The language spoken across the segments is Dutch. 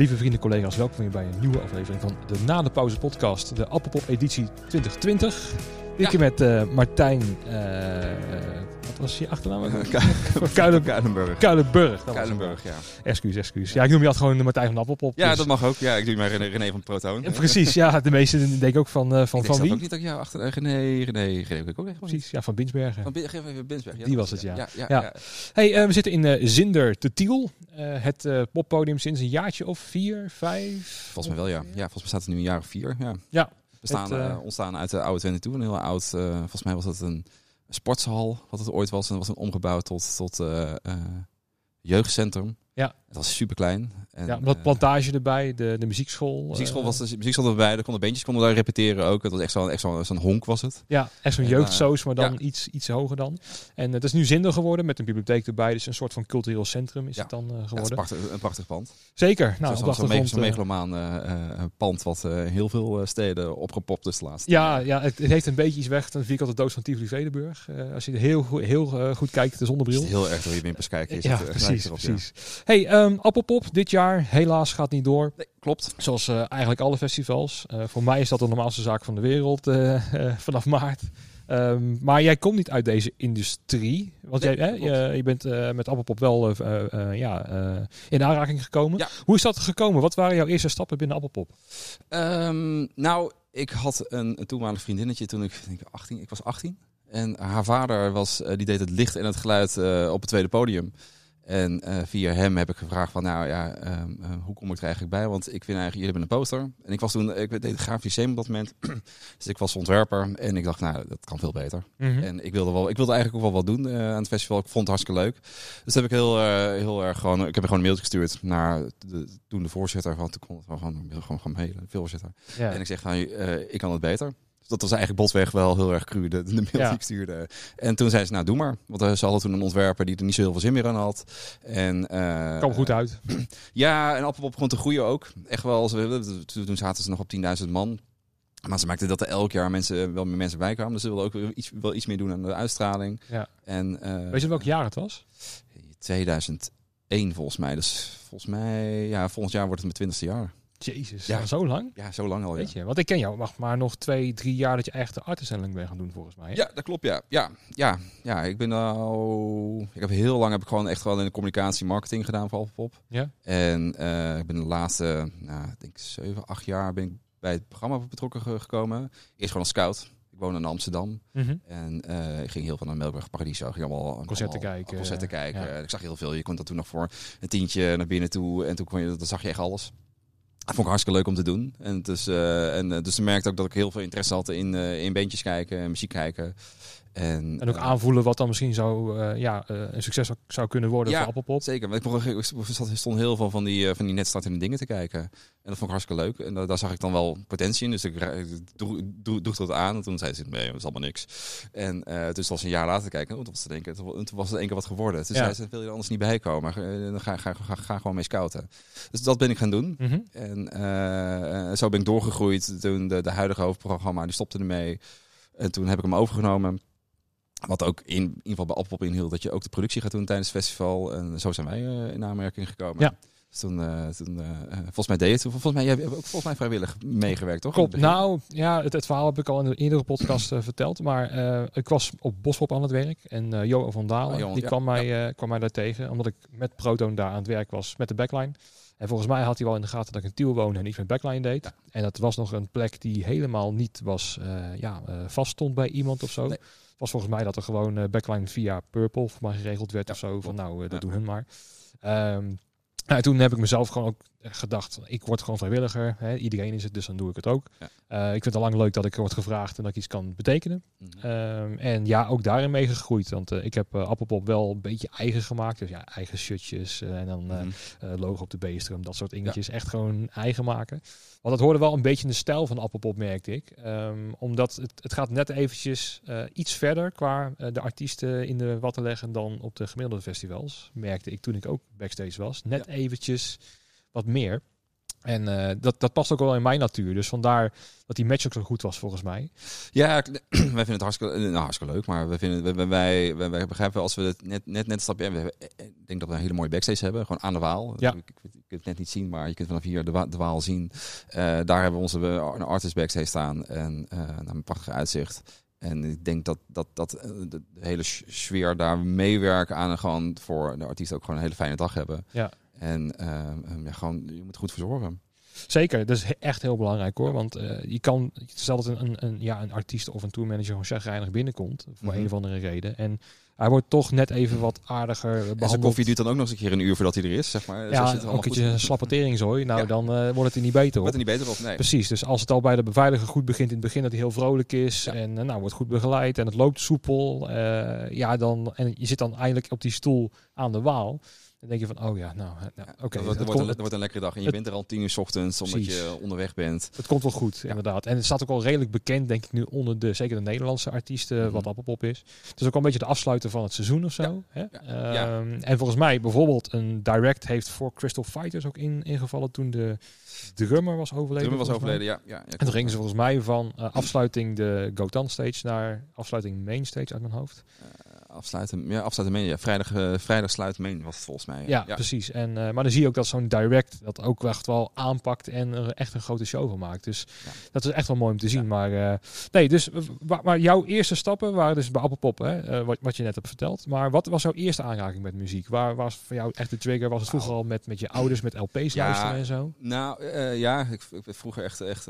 Lieve vrienden, collega's, welkom weer bij een nieuwe aflevering van de Na de Pauze podcast, de Appelpop editie 2020. Dit keer met eh, Martijn, eh, was je achternaam? Kuilenburg. Kuilenburg. Kuilenburg, ja. Excuus, excuus. Ja, ik noem je altijd gewoon Martijn van de Appelpop. Ja, dus- dat mag ook. Ja, ik doe maar René, René van Protoon. Ja, precies, ja. De meeste denken ook van, eh, van, ik van denk wie? ook niet dat ik jou achter... eh, René, René, René, ik ook echt Precies, ja, van Binsbergen. Van Bin- geef even Binsberg. Ja, Die was het, ja. Ja. Hey, eh, we zitten in Zinder te Tiel. Het poppodium sinds een jaartje of vier, vijf? Volgens mij wel, ja. Ja, volgens mij staat het nu een jaar of vier. Ja. Ja, We staan, het, ontstaan uit de oude Twente toe. Een heel oud... volgens mij was dat een sportshal, wat het ooit was. En dat was een omgebouwd tot, tot eh, eh, jeugdcentrum. Ja. Het was super klein. En, ja, wat eh, plantage erbij, de, de muziekschool. Muziekschool eh, was de muziekschool erbij. Er konden bandjes konden daar repeteren ook. Het was echt zo'n echt zo'n honk was het. Ja, echt zo'n jeugdsoos, maar dan ja. iets, iets hoger dan. En het is nu Zinder geworden met een bibliotheek erbij. Dus een soort van cultureel centrum is Ja. het dan eh, Ja, het is geworden. een prachtig, een prachtig pand. Zeker. Nou, Zo'n de zo'n me- eh, megalomaan eh, eh, pand wat eh, heel veel eh, steden opgepopt is de laatste Ja, ja het, het heeft een beetje iets weg. Een vierkante doos van Tivoli Vredenburg. Eh, als je heel, goed- heel eh, goed kijkt, de zonnebril. je heel erg door je wimpers kijkt. Is Ja, het, eh, precies. precies. Hey, ehm, Appelpop dit jaar helaas gaat niet door. Nee, klopt. Zoals eh, eigenlijk alle festivals. Eh, voor mij is dat de normaalste zaak van de wereld eh, vanaf maart. Ehm, maar jij komt niet uit deze industrie. Want Nee, jij, hè, je, je bent met Appelpop wel ja, in aanraking gekomen. Ja. Hoe is dat gekomen? Wat waren jouw eerste stappen binnen Appelpop? Ehm, nou, ik had een, een toenmalig vriendinnetje toen ik, denk ik 18, ik was 18. En haar vader was, die deed het licht en het geluid op het tweede podium. En eh, via hem heb ik gevraagd van, nou ja, ehm, eh, hoe kom ik er eigenlijk bij? Want ik vind eigenlijk, jullie hebben een poster. En ik was toen, ik deed grafisch op dat moment. dus ik was ontwerper en ik dacht, nou, dat kan veel beter. En ik wilde, wel, ik wilde eigenlijk ook wel wat doen eh, aan het festival. Ik vond het hartstikke leuk. Dus heb ik heel, heel erg gewoon. Ik heb gewoon een mailtje gestuurd naar de, toen de voorzitter van. Toen kon het wel gewoon, gewoon, gewoon, mailen, de voorzitter. En ik zeg van, eh, ik kan het beter. Dat was eigenlijk botweg wel heel erg cru, de, de mail Ja. die ik stuurde. En toen zei ze, nou doe maar. Want eh, ze hadden toen een ontwerper die er niet zo heel veel zin meer aan had. En, eh, kwam goed uit. ja, en Appelpop begon te groeien ook. Echt wel. Ze, toen zaten ze nog op 10.000 man. Maar ze maakten dat er elk jaar mensen, wel meer mensen bij kwamen. Dus ze wilden ook iets, wel iets meer doen aan de uitstraling. Ja. En, eh, Weet je welk jaar het was? 2001 volgens mij. Dus volgens mij, ja, volgend jaar wordt het mijn 20ste jaar. Jezus, Ja. zo lang? Ja, zo lang al. Ja. Weet je, want ik ken jou mag maar nog twee, drie jaar dat je echt de artistelling bent gaan doen volgens mij. hè? Ja, dat klopt. Ja, ja, ja, ja. Ik ben al, ik heb heel lang heb ik gewoon echt wel in de communicatie marketing gedaan voor Alphenpop. Ja. En eh, ik ben de laatste, nou, ik denk zeven, acht jaar ben ik bij het programma betrokken ge- gekomen. Eerst gewoon als scout. Ik woon in Amsterdam. Mhm. En eh, ik ging heel veel naar Melkweg Paradiso. Ik ging allemaal Concerten kijken, Concerten kijken. ja. Ik zag heel veel. Je kon dat toen nog voor een tientje naar binnen toe. En toen kon je, dan zag je echt alles. Dat vond ik hartstikke leuk om te doen. En, dus, eh, en eh, dus ze merkte ook dat ik heel veel interesse had in, eh in bandjes kijken en muziek kijken. En, En ook eh, aanvoelen wat dan misschien zo, eh, ja, eh, een succes zou- zou kunnen worden Ja. voor Appelpop. Zeker, ik, ik stond heel veel van die, van die net startende dingen te kijken. En dat vond ik hartstikke leuk. En da- daar zag ik dan wel potentie in. Dus ik droeg, dat aan. En toen zei ze, nee, dat is allemaal niks. En dus was een jaar later te kijken. Oh, toen was het, denken, toen was het één keer wat geworden. Toen zei ze, wil je er anders niet bij komen? Dan ga, ga, ga, ga gewoon mee scouten. Dus dat ben ik gaan doen. Mhm. En zo ben ik doorgegroeid. Toen de, de huidige hoofdprogramma, die stopte ermee. En toen heb ik hem overgenomen. Wat ook in, in ieder geval bij Appelpop inhield dat je ook de productie gaat doen tijdens het festival. En zo zijn wij eh, in aanmerking gekomen. Ja. Dus toen, eh, toen eh, volgens mij deed het. Volgens mij, jij hebt ook volgens mij vrijwillig meegewerkt, toch? Klopt. Nou, ja, het, het verhaal heb ik al in de eerdere podcast verteld. Maar ik was op Bospop aan het werk. En Johan van Dalen, Johan, die ja, kwam, mij, eh, kwam mij daar tegen. Omdat ik met Proton daar aan het werk was met de backline. En volgens mij had hij wel in de gaten dat ik in Tiel woonde en iets met backline deed. En dat was nog een plek die helemaal niet was, ja, vast stond bij iemand of zo. Nee. Was volgens mij dat er gewoon eh, backline via Purple voor mij geregeld werd Ja, of zo. Van nou, eh, dat Ja. doen hun maar. Ehm, nou, toen heb ik mezelf gewoon ook gedacht, ik word gewoon vrijwilliger. Hè? Iedereen is het, dus dan doe ik het ook. Ja. Eh, ik vind het al lang leuk dat ik word gevraagd en dat ik iets kan betekenen. Mhm. Ehm, en ja, ook daarin mee gegroeid. Want eh, ik heb eh Appelpop wel een beetje eigen gemaakt. Dus ja, eigen shirtjes eh, en dan eh, eh, logo op de beestrum, dat soort dingetjes. Echt gewoon eigen maken. Want dat hoorde wel een beetje in de stijl van Appelpop, merkte ik. Ehm, omdat het, het gaat net eventjes eh, iets verder qua eh, de artiesten in de watten leggen dan op de gemiddelde festivals. Merkte ik toen ik ook backstage was. Net eventjes wat meer. En eh, dat, dat past ook wel in mijn natuur. Dus vandaar dat die match ook zo goed was volgens mij. Ja, wij vinden het hartstikke, nou, hartstikke leuk, maar we vinden, wij, wij, wij, wij begrijpen als we het net, net, net een stapje hebben. we hebben- Ik denk dat we een hele mooie backstage hebben, gewoon aan de Waal. Ja. Ik, ik, het net niet zien, maar je kunt vanaf hier de, wa de Waal zien. daar hebben we onze een artist backstage staan en naar een prachtig uitzicht. En ik denk dat, dat, dat de, hele sfeer daar meewerken aan en gewoon voor de artiest ook gewoon een hele fijne dag hebben. Ja. En ja, gewoon, je moet goed verzorgen. Zeker, dat is echt heel belangrijk hoor. Want uh, je kan, stel dat een, een, ja, een artiest of een tourmanager gewoon chagrijnig binnenkomt, voor -hmm. een of andere reden. En hij wordt toch net even wat aardiger behandeld. En zijn koffie duurt dan ook nog eens een keer een uur voordat hij er is, zeg maar. Ja, dus ook een beetje slappe Nou, ja. dan uh, wordt het er niet beter op. Wordt er niet beter op, nee. Precies, dus als het al bij de beveiliger goed begint in het begin, dat hij heel vrolijk is ja. en uh, nou, wordt goed begeleid en het loopt soepel. Ja, dan, en je zit dan eindelijk op die stoel aan de waal. Dan denk je van, oh ja, nou, nou oké. Okay. Dat, dat, wordt een, wordt een lekkere dag. En je het, bent er al tien uur s ochtends, omdat precies. je onderweg bent. Het komt wel goed, inderdaad. En het staat ook al redelijk bekend, denk ik nu, onder de, zeker de Nederlandse artiesten, mm -hmm. wat Appelpop is. Het is ook al een beetje de afsluiten van het seizoen of zo. Hè? Um, en volgens mij, bijvoorbeeld, een direct heeft voor Crystal Fighters ook in, ingevallen toen de drummer was overleden. Drummer was overleden, ja. ja, en toen gingen ze volgens mij van uh, afsluiting de Gotan stage naar afsluiting main stage uit mijn hoofd. Uh, afsluiten, ja, afsluiten meen, ja. Vrijdag, uh, vrijdag sluit meen was het volgens mij. Ja, ja. precies. En, uh, maar dan zie je ook dat zo'n direct dat ook echt wel aanpakt en er echt een grote show van maakt. Dus ja. dat is echt wel mooi om te zien. Maar uh, nee, dus maar jouw eerste stappen waren dus bij Appelpop, hè, wat, wat je net hebt verteld. Maar wat was jouw eerste aanraking met muziek? Waar was voor jou echt de trigger? Was het vroeger al met, met je ouders, met LP's luisteren en zo? Nou, ja, ik, ik vroeger echt, echt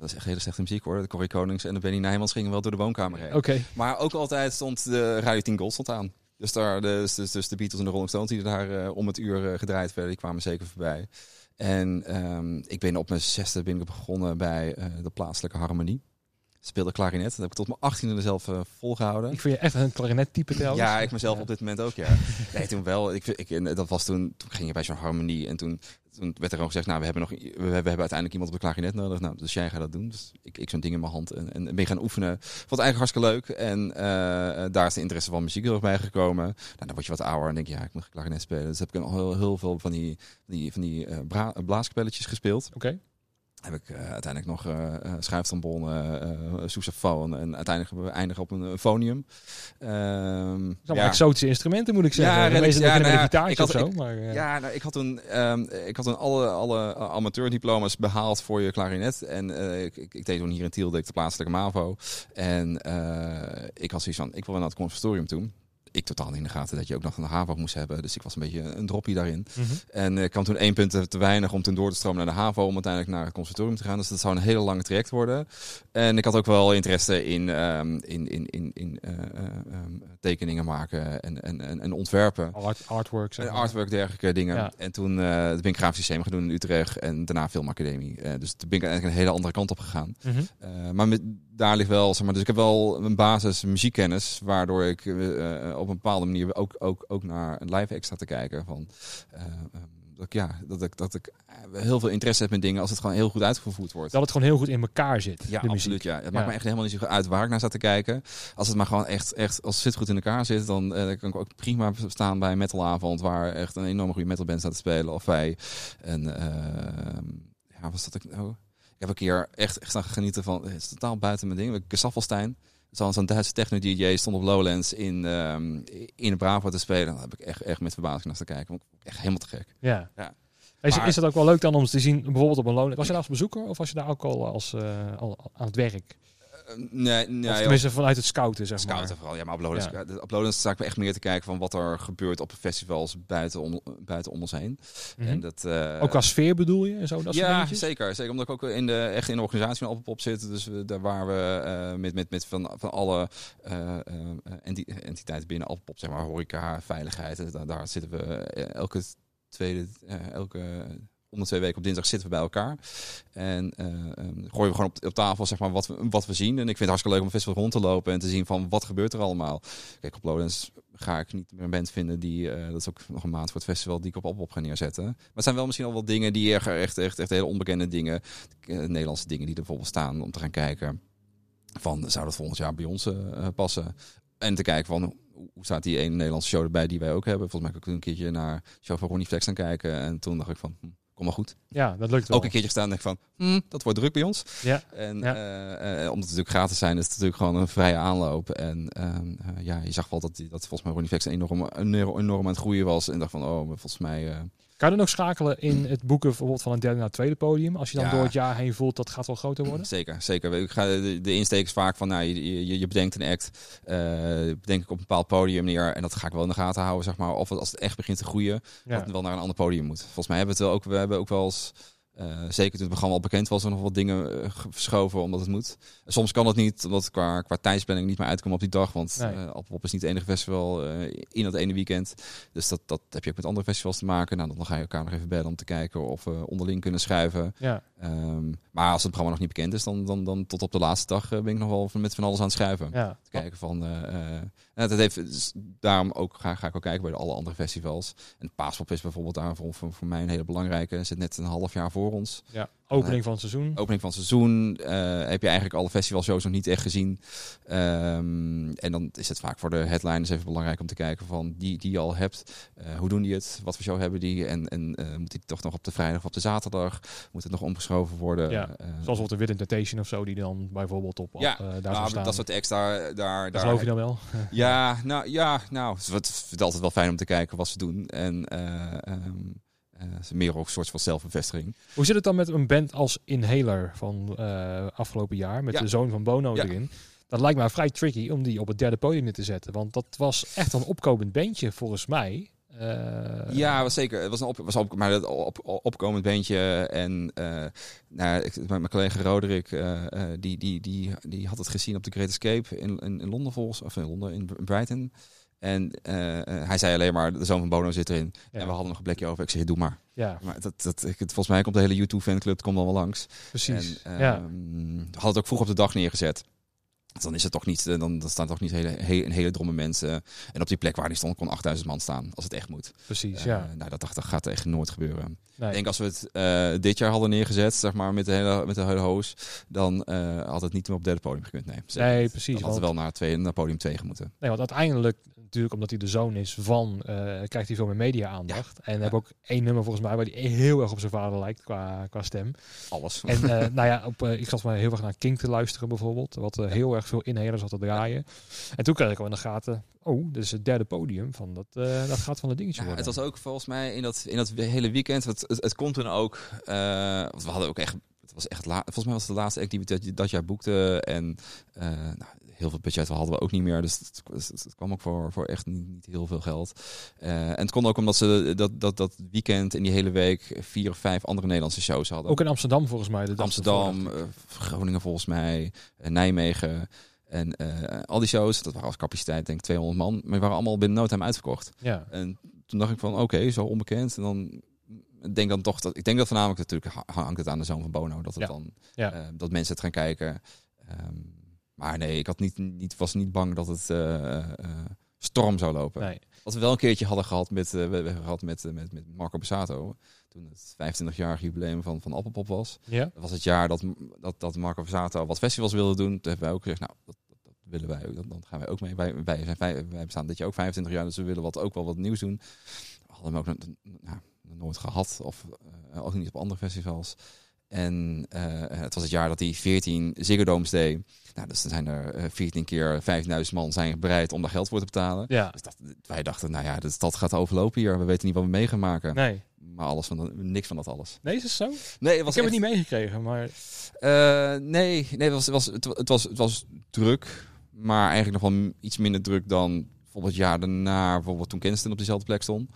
dat is echt hele slechte muziek hoor. De Corrie Konings en de Benny Nijmans gingen wel door de woonkamer heen. Maar ook altijd stond de Radio 10 Gold stond aan. Dus, daar, dus, dus, dus de Beatles en de Rolling Stones die daar uh, om het uur uh, gedraaid werden, die kwamen zeker voorbij. En um, ik ben op mijn zesde ben ik begonnen bij uh, de plaatselijke harmonie. Speelde klarinet. Dat heb ik tot mijn achttiende zelf volgehouden. Ik vind je echt een klarinettype trouwens. Ja, ik mezelf ja. op dit moment ook, ja. nee, toen wel. Ik, ik, dat was toen, toen ging je bij zo'n harmonie en toen toen werd er gewoon gezegd, nou, we hebben, nog, we, hebben uiteindelijk iemand op de klarinet nodig. Nou, dus jij gaat dat doen. Dus ik, ik zo'n ding in mijn hand en, en ben gaan oefenen. Vond het eigenlijk hartstikke leuk. En uh, daar is de interesse van muziek heel erg bij gekomen. Nou, dan word je wat ouder en denk je, ja, ik moet klarinet spelen. Dus heb ik al heel, heel veel van die, die, van die uh, blaaskapelletjes gespeeld. Oké. Heb ik uh, uiteindelijk nog uh, schuiftrombone, uh, sousaphone en uiteindelijk eindigen op een phonium. Um, ja. exotische instrumenten moet ik zeggen. Ja, redelijk, ja, nou, ik had, zo, ik, maar, ja, nou, ik had toen, um, ik had toen alle, alle amateurdiploma's behaald voor je klarinet. En ik, ik, ik, deed toen hier in Tiel, deed ik de plaatselijke MAVO. En ik had zoiets van, ik wil naar het conservatorium toe ik totaal in de gaten dat je ook nog een HAVO moest hebben. Dus ik was een beetje een droppie daarin. Mm -hmm. En ik kwam toen één punt te weinig om toen door te stromen naar de HAVO. Om uiteindelijk naar het conservatorium te gaan. Dus dat zou een hele lange traject worden. En ik had ook wel interesse in, um, in, in, in, in uh, um, tekeningen maken en, en, en, en ontwerpen. Art, artwork. Zeg maar. Artwork, dergelijke dingen. Ja. En toen uh, ben ik grafisch systeem gaan doen in Utrecht. En daarna filmacademie. Uh, dus toen ben ik eigenlijk een hele andere kant op gegaan. Mm -hmm. maar met, daar ligt wel, zeg maar, dus ik heb wel een basis muziekkennis. Waardoor ik op een bepaalde manier ook, ook, ook naar een live extra te kijken. Van, uh, dat ik, ja, dat ik, dat ik heel veel interesse heb in dingen als het gewoon heel goed uitgevoerd wordt. Dat het gewoon heel goed in elkaar zit. Ja, absoluut. Ja. Het ja. maakt me echt helemaal niet zo uit waar ik naar zat te kijken. Als het maar gewoon echt, echt als het zit goed in elkaar zit, dan uh, kan ik ook prima staan bij een metalavond waar echt een enorme goede metalband staat te spelen. Of wij een, uh, ja, was dat ik nou? Ik heb een keer echt, echt aan genieten van, het is totaal buiten mijn ding. Gesaffelstein zo'n zo'n Duitse techno-dj stond op Lowlands in, um, in Bravo te spelen. Dan heb ik echt, echt met verbazing naar te kijken. Echt helemaal te gek. Ja. ja. Is, maar, is het ook wel leuk dan om te zien, bijvoorbeeld op een Lowlands? Was je daar als bezoeker of was je daar ook al als uh, al aan het werk? Nee, nee, of tenminste vanuit het scouten, zeg scouten maar. vooral. Ja, maar op Lowlands, ja. op Lowlands sta ik echt meer te kijken van wat er gebeurt op festivals buiten om, buiten om ons heen. Mm -hmm. en dat, uh, ook qua sfeer bedoel je en zo? Dat ja, zeker. Zeker omdat ik ook in de, echt in de organisatie van Appelpop zit. Dus we, daar waar we uh, met, met, met van, van alle uh, entiteiten binnen Appelpop, zeg maar, horeca, veiligheid. Daar, daar zitten we elke tweede, elke om de twee weken op dinsdag zitten we bij elkaar. En uh, um, gooien we gewoon op, op, tafel zeg maar, wat, we, wat we zien. En ik vind het hartstikke leuk om een festival rond te lopen en te zien van wat gebeurt er allemaal. Kijk, op Lowlands ga ik niet meer een band vinden die, uh, dat is ook nog een maand voor het festival, die ik op op ga neerzetten. Maar het zijn wel misschien al wel dingen die er echt, echt, echt hele onbekende dingen, uh, Nederlandse dingen die er bijvoorbeeld staan om te gaan kijken. Van, zou dat volgend jaar bij ons passen? En te kijken van, hoe staat die ene Nederlandse show erbij die wij ook hebben? Volgens mij heb ik een keertje naar show van Ronnie Flex gaan kijken. En toen dacht ik van, hm, kom maar goed. Ja, dat lukt wel. Ook een keertje staan en denk van, hm, dat wordt druk bij ons. Ja. En ja. Uh, uh, omdat het natuurlijk gratis zijn, is het natuurlijk gewoon een vrije aanloop. En uh, ja, je zag wel dat, die, dat volgens mij Ronnie Flex enorm, enorm, enorm aan het groeien was. En dacht van, oh, maar volgens mij Kan je dan ook schakelen in het boeken bijvoorbeeld van een derde naar het tweede podium? Als je dan Ja. door het jaar heen voelt dat gaat wel groter worden? Zeker, zeker. Ik ga, de, de insteek is vaak van, nou, je, je, je bedenkt een act, eh bedenk ik op een bepaald podium neer en dat ga ik wel in de gaten houden, zeg maar. Of als het echt begint te groeien, Ja. dat het wel naar een ander podium moet. Volgens mij hebben we het wel ook, we hebben ook wel eens, eh, zeker toen het programma al bekend was, er nog wat dingen ge- verschoven omdat het moet. Soms kan het niet, omdat qua, qua tijdsplanning niet meer uitkomt op die dag, want Nee. Appelpop is niet het enige festival in dat ene weekend. Dus dat, dat heb je ook met andere festivals te maken. Nou, dan ga je elkaar nog even bellen om te kijken of we onderling kunnen schuiven. Ja. Ehm, maar als het programma nog niet bekend is, dan, dan, dan tot op de laatste dag eh, ben ik nog wel van- met van alles aan het schuiven. ja. Te kijken van. eh, eh, dat heeft, dus daarom ook ga, ga ik ook kijken bij de alle andere festivals. En Paaspop is bijvoorbeeld daar voor, voor, voor mij een hele belangrijke. Zit net een half jaar voor ons. ja. Opening van het seizoen. Opening van het seizoen eh, heb je eigenlijk alle festivalshows nog niet echt gezien. Ehm, en dan is het vaak voor de headliners even belangrijk om te kijken van die, die je al hebt. eh, hoe doen die het? Wat voor show hebben die? En, en eh, moet die toch nog op de vrijdag of op de zaterdag? Moet het nog omgeschoven worden? Ja, Zoals bijvoorbeeld de Wit Temptation of zo, die dan bijvoorbeeld op, op Ja, daar nou, staan. dat soort extra daar, Dat daar geloof je dan wel? Ja, nou ja, nou, het is- altijd wel fijn om te kijken wat ze doen. En eh ehm, eh, het is meer ook een soort van zelfbevestiging. Hoe zit het dan met een band als Inhaler van eh, afgelopen jaar, met Ja. de zoon van Bono Ja. erin? Dat lijkt mij vrij tricky om die op het derde podium neer te zetten. Want dat was echt een opkomend bandje volgens mij. Eh, ja, was zeker. Het was een op, was op, maar dat op, op- opkomend beentje. En eh nou, ik, mijn, mijn collega Roderick, eh, eh, die, die, die, die had het gezien op de Great Escape in, in, in Londen volgens, of in Londen, in Brighton. En eh, eh, hij zei alleen maar, de zoon van Bono zit erin. Ja. En we hadden nog een plekje over. Ik zei, doe maar. Ja, Maar dat, dat, ik, volgens mij komt de hele YouTube-fanclub komt dan wel langs. precies. En, ja. ehm, had het ook vroeg op de dag neergezet. Dan is het toch niet, eh, dan, dan staan toch niet hele, he- een hele dromme mensen. En op die plek waar die stond kon 8000 man staan, als het echt moet. precies, ja. nou, dat, dat gaat echt nooit gebeuren. Nee. Ik denk als we het dit jaar hadden neergezet, zeg maar, met de hele, met de hele hoos, dan had het niet meer op het derde podium gekund. Nee, Nee, precies, Dan had het want- wel naar, twee, naar podium 2 moeten. Nee, want uiteindelijk, natuurlijk omdat hij de zoon is van, eh, krijgt hij veel meer media-aandacht. En hebben ook één nummer volgens mij waar hij heel erg op zijn vader lijkt qua, qua stem. Alles. En eh, nou ja, op, eh, ik zat maar heel erg naar King te luisteren bijvoorbeeld, wat heel erg veel inhalers had te draaien. En toen kreeg ik al in de gaten, oh, dit is het derde podium van dat, dat gaat van een dingetje worden. het was ook volgens mij in dat, in dat hele weekend. Het, het, het komt toen ook. want we hadden ook echt. Het was echt la, volgens mij was het de laatste act die we dat, dat jaar boekten. En nou, heel veel budget hadden we ook niet meer. Dus het, het, het kwam ook voor, voor echt niet, niet heel veel geld. Eh, en het kon ook omdat ze dat, dat, dat weekend in die hele week vier of vijf andere Nederlandse shows hadden. Ook in Amsterdam volgens mij. De Amsterdam, eh, Groningen volgens mij, eh, Nijmegen. En al die shows, dat waren als capaciteit denk ik 200 man. Maar die waren allemaal binnen no time uitverkocht. Ja, En toen dacht ik van, oké, zo onbekend. En dan ik denk dan toch dat ik denk dat voornamelijk natuurlijk ha- hangt het aan de zoon van Bono dat het Ja. dan Ja. dat mensen het gaan kijken. Ehm, maar nee, ik had niet, niet, was niet bang dat het eh, eh, storm zou lopen. nee. Wat we wel een keertje hadden gehad met, eh, we, we gehad met, eh, met, met Marco Bassato. Toen het 25-jarig jubileum van, van Appelpop was. Ja, Dat was het jaar dat, dat, dat Marco Bassato wat festivals wilde doen. Toen hebben wij ook gezegd, nou, dat, dat, willen wij ook. Dan, dan gaan wij ook mee. Wij, wij, zijn, vijf- wij bestaan dit jaar ook 25 jaar, dus we willen wat, ook wel wat nieuws doen. We hadden hem ook nou, nooit gehad, of eh, ook niet op andere festivals. En eh, het was het jaar dat hij 14 Ziggo Domes deed. Nou, dus dan zijn er eh, 14 keer 5000 man zijn bereid om daar geld voor te betalen. ja. Dus dat, wij dachten, nou ja, de stad gaat overlopen hier. We weten niet wat we mee gaan maken. Nee. Maar alles van niks van dat alles. Nee, is het zo? Nee, het was ik heb echt- het niet meegekregen, maar eh, nee, nee het, was, het, was, het, wa- het, was, het was druk. Maar eigenlijk nog wel iets minder druk dan bijvoorbeeld het jaar daarna. Bijvoorbeeld toen Kensington op dezelfde plek stond.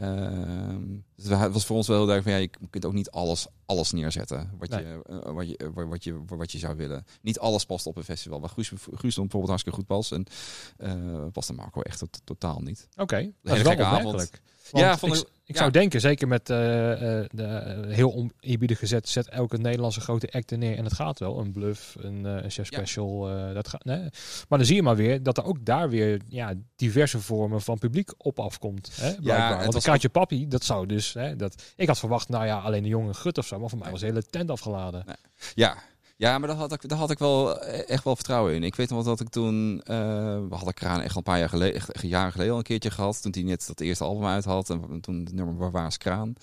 Ehm, dus het was voor ons wel heel duidelijk van ja, je kunt ook niet alles, alles neerzetten wat, Nee. je, eh, wat, je, eh, wat, je, wat je zou willen. Niet alles past op een festival. Waar Guus, Guus bijvoorbeeld hartstikke goed pas. En eh paste Marco echt tot- totaal niet. oké. Dat is wel Ja, ik, ik ja. zou denken, zeker met eh, de eh, heel oneerbiedig gezet, zet elke Nederlandse grote act er neer en het gaat wel. Een bluff, een, een chef special, dat gaat. Nee. Maar dan zie je maar weer dat er ook daar weer ja, diverse vormen van publiek op afkomt. Hè, blijkbaar. Want een kaartje papi, dat zou dus. Hè, dat, ik had verwacht, nou ja, alleen de jonge gut of zo, maar voor mij was de hele tent afgeladen. Ja, ja maar daar had, ik, daar had ik wel eh, echt wel vertrouwen in. Ik weet nog wel dat ik toen... eh, we hadden Kraan echt al een paar jaar geleden, echt jaren geleden al een keertje gehad. Toen hij net dat eerste album uit had. En toen het nummer Waar was Kraan.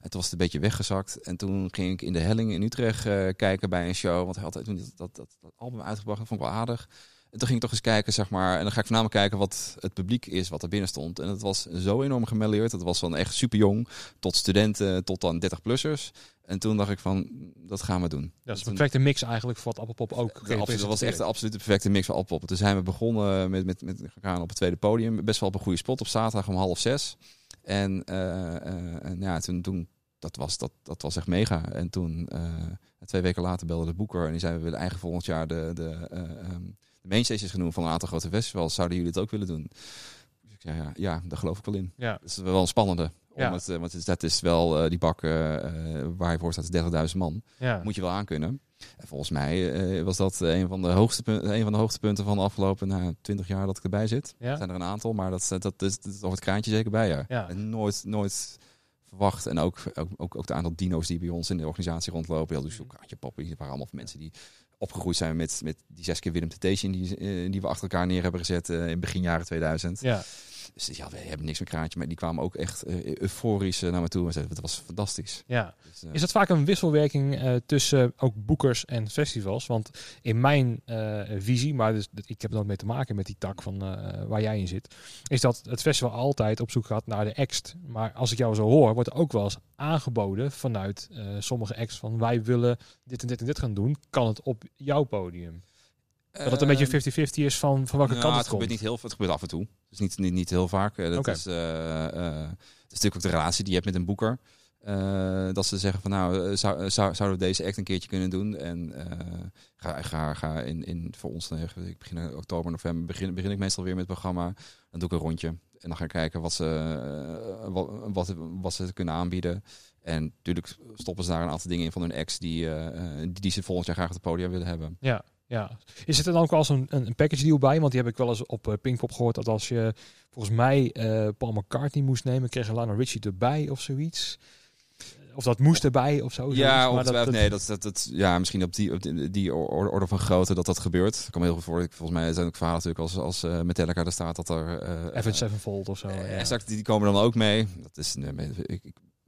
En toen was het een beetje weggezakt. En toen ging ik in de Helling in Utrecht eh, kijken bij een show. Want hij had toen dat, dat, dat, dat album uitgebracht. Dat vond ik wel aardig. En toen ging ik toch eens kijken, zeg maar. En dan ga ik voornamelijk kijken wat het publiek is, wat er binnen stond. En het was zo enorm gemêleerd. Het was van echt super jong tot studenten, tot dan 30-plussers. En toen dacht ik van, dat gaan we doen. Dat is een perfecte mix eigenlijk voor wat Appelpop ook absoluut- dat was echt de absolute perfecte mix van Appelpop. Toen zijn we begonnen met, met, met gaan op het tweede podium. Best wel op een goede spot op zaterdag om half zes. En, eh, eh, en ja, toen, toen dat, was, dat, dat was echt mega. En toen, eh, twee weken later belde de boeker en die zei we willen eigenlijk volgend jaar de, de, eh, ehm, de mainstages genoemd van een aantal grote festivals. Zouden jullie het ook willen doen? Dus ik zei ja, ja, daar geloof ik wel in. Ja, Dat is wel een spannende. Ja. het, eh, want het is- dat is wel eh, die bak eh, waar je voor staat, is 30.000 man ja. moet je wel aankunnen. En volgens mij was dat een van, de hoogste punten, een van de hoogtepunten van de afgelopen nou, 20 jaar dat ik erbij zit. Ja? Er zijn er een aantal, maar dat, dat, dat, is, dat is over het kraantje zeker bij. Ja. Ja. En nooit, nooit verwacht. En ook, ook, ook, ook de aantal dino's die bij ons in de organisatie rondlopen. Heel dus zo'n kraantje poppen. Die waren allemaal mensen die opgegroeid zijn met, met die zes keer Willem Temptation die, eh, die we achter elkaar neer hebben gezet eh, in begin jaren 2000. ja. Dus ja, we hebben niks met kraantje, maar die kwamen ook echt eh, euforisch eh, naar me toe en zeiden, het was fantastisch. ja. Dus, eh, Is het vaak een wisselwerking tussen ook boekers en festivals? Want in mijn visie, maar dus, ik heb er nooit mee te maken met die tak van waar jij in zit, is dat het festival altijd op zoek gaat naar de act. Maar als ik jou zo hoor, wordt er ook wel eens aangeboden vanuit sommige acts van wij willen dit en dit en dit gaan doen. Kan het op jouw podium? Dat het een Ehm, beetje 50-50 is van, van welke Nou, kant het, het gebeurt niet heel veel. Het gebeurt af en toe. Dus niet, niet, niet heel vaak. Eh, Dat is, eh, eh, het is natuurlijk ook de relatie die je hebt met een boeker. Dat ze zeggen van nou, zou, zou, zouden we deze act een keertje kunnen doen? En ga, ga, ga in, in voor ons, ik begin in oktober, november, begin, begin ik meestal weer met het programma. Dan doe ik een rondje. En dan ga ik kijken wat ze, wat, wat, wat ze kunnen aanbieden. En natuurlijk stoppen ze daar een aantal dingen in van hun ex die, die, die ze volgend jaar graag op het podium willen hebben. Ja, ja. Is het er dan ook wel eens een, een package deal bij? Want die heb ik wel eens op eh, Pinkpop gehoord dat als je volgens mij eh, Paul McCartney moest nemen, kreeg Lionel Richie erbij of zoiets. Of dat moest erbij of zo. Ja, Maar dat- nee, dat, dat, dat, ja, misschien op die, op die, die orde, van grootte dat dat gebeurt. Ik kan me heel veel voor. ik- Volgens mij zijn ook verhalen natuurlijk als, als eh, Metallica er staat dat er... Avenged Sevenfold of zo. ja. Exact, die, komen dan ook mee. Dat is, nee, ik,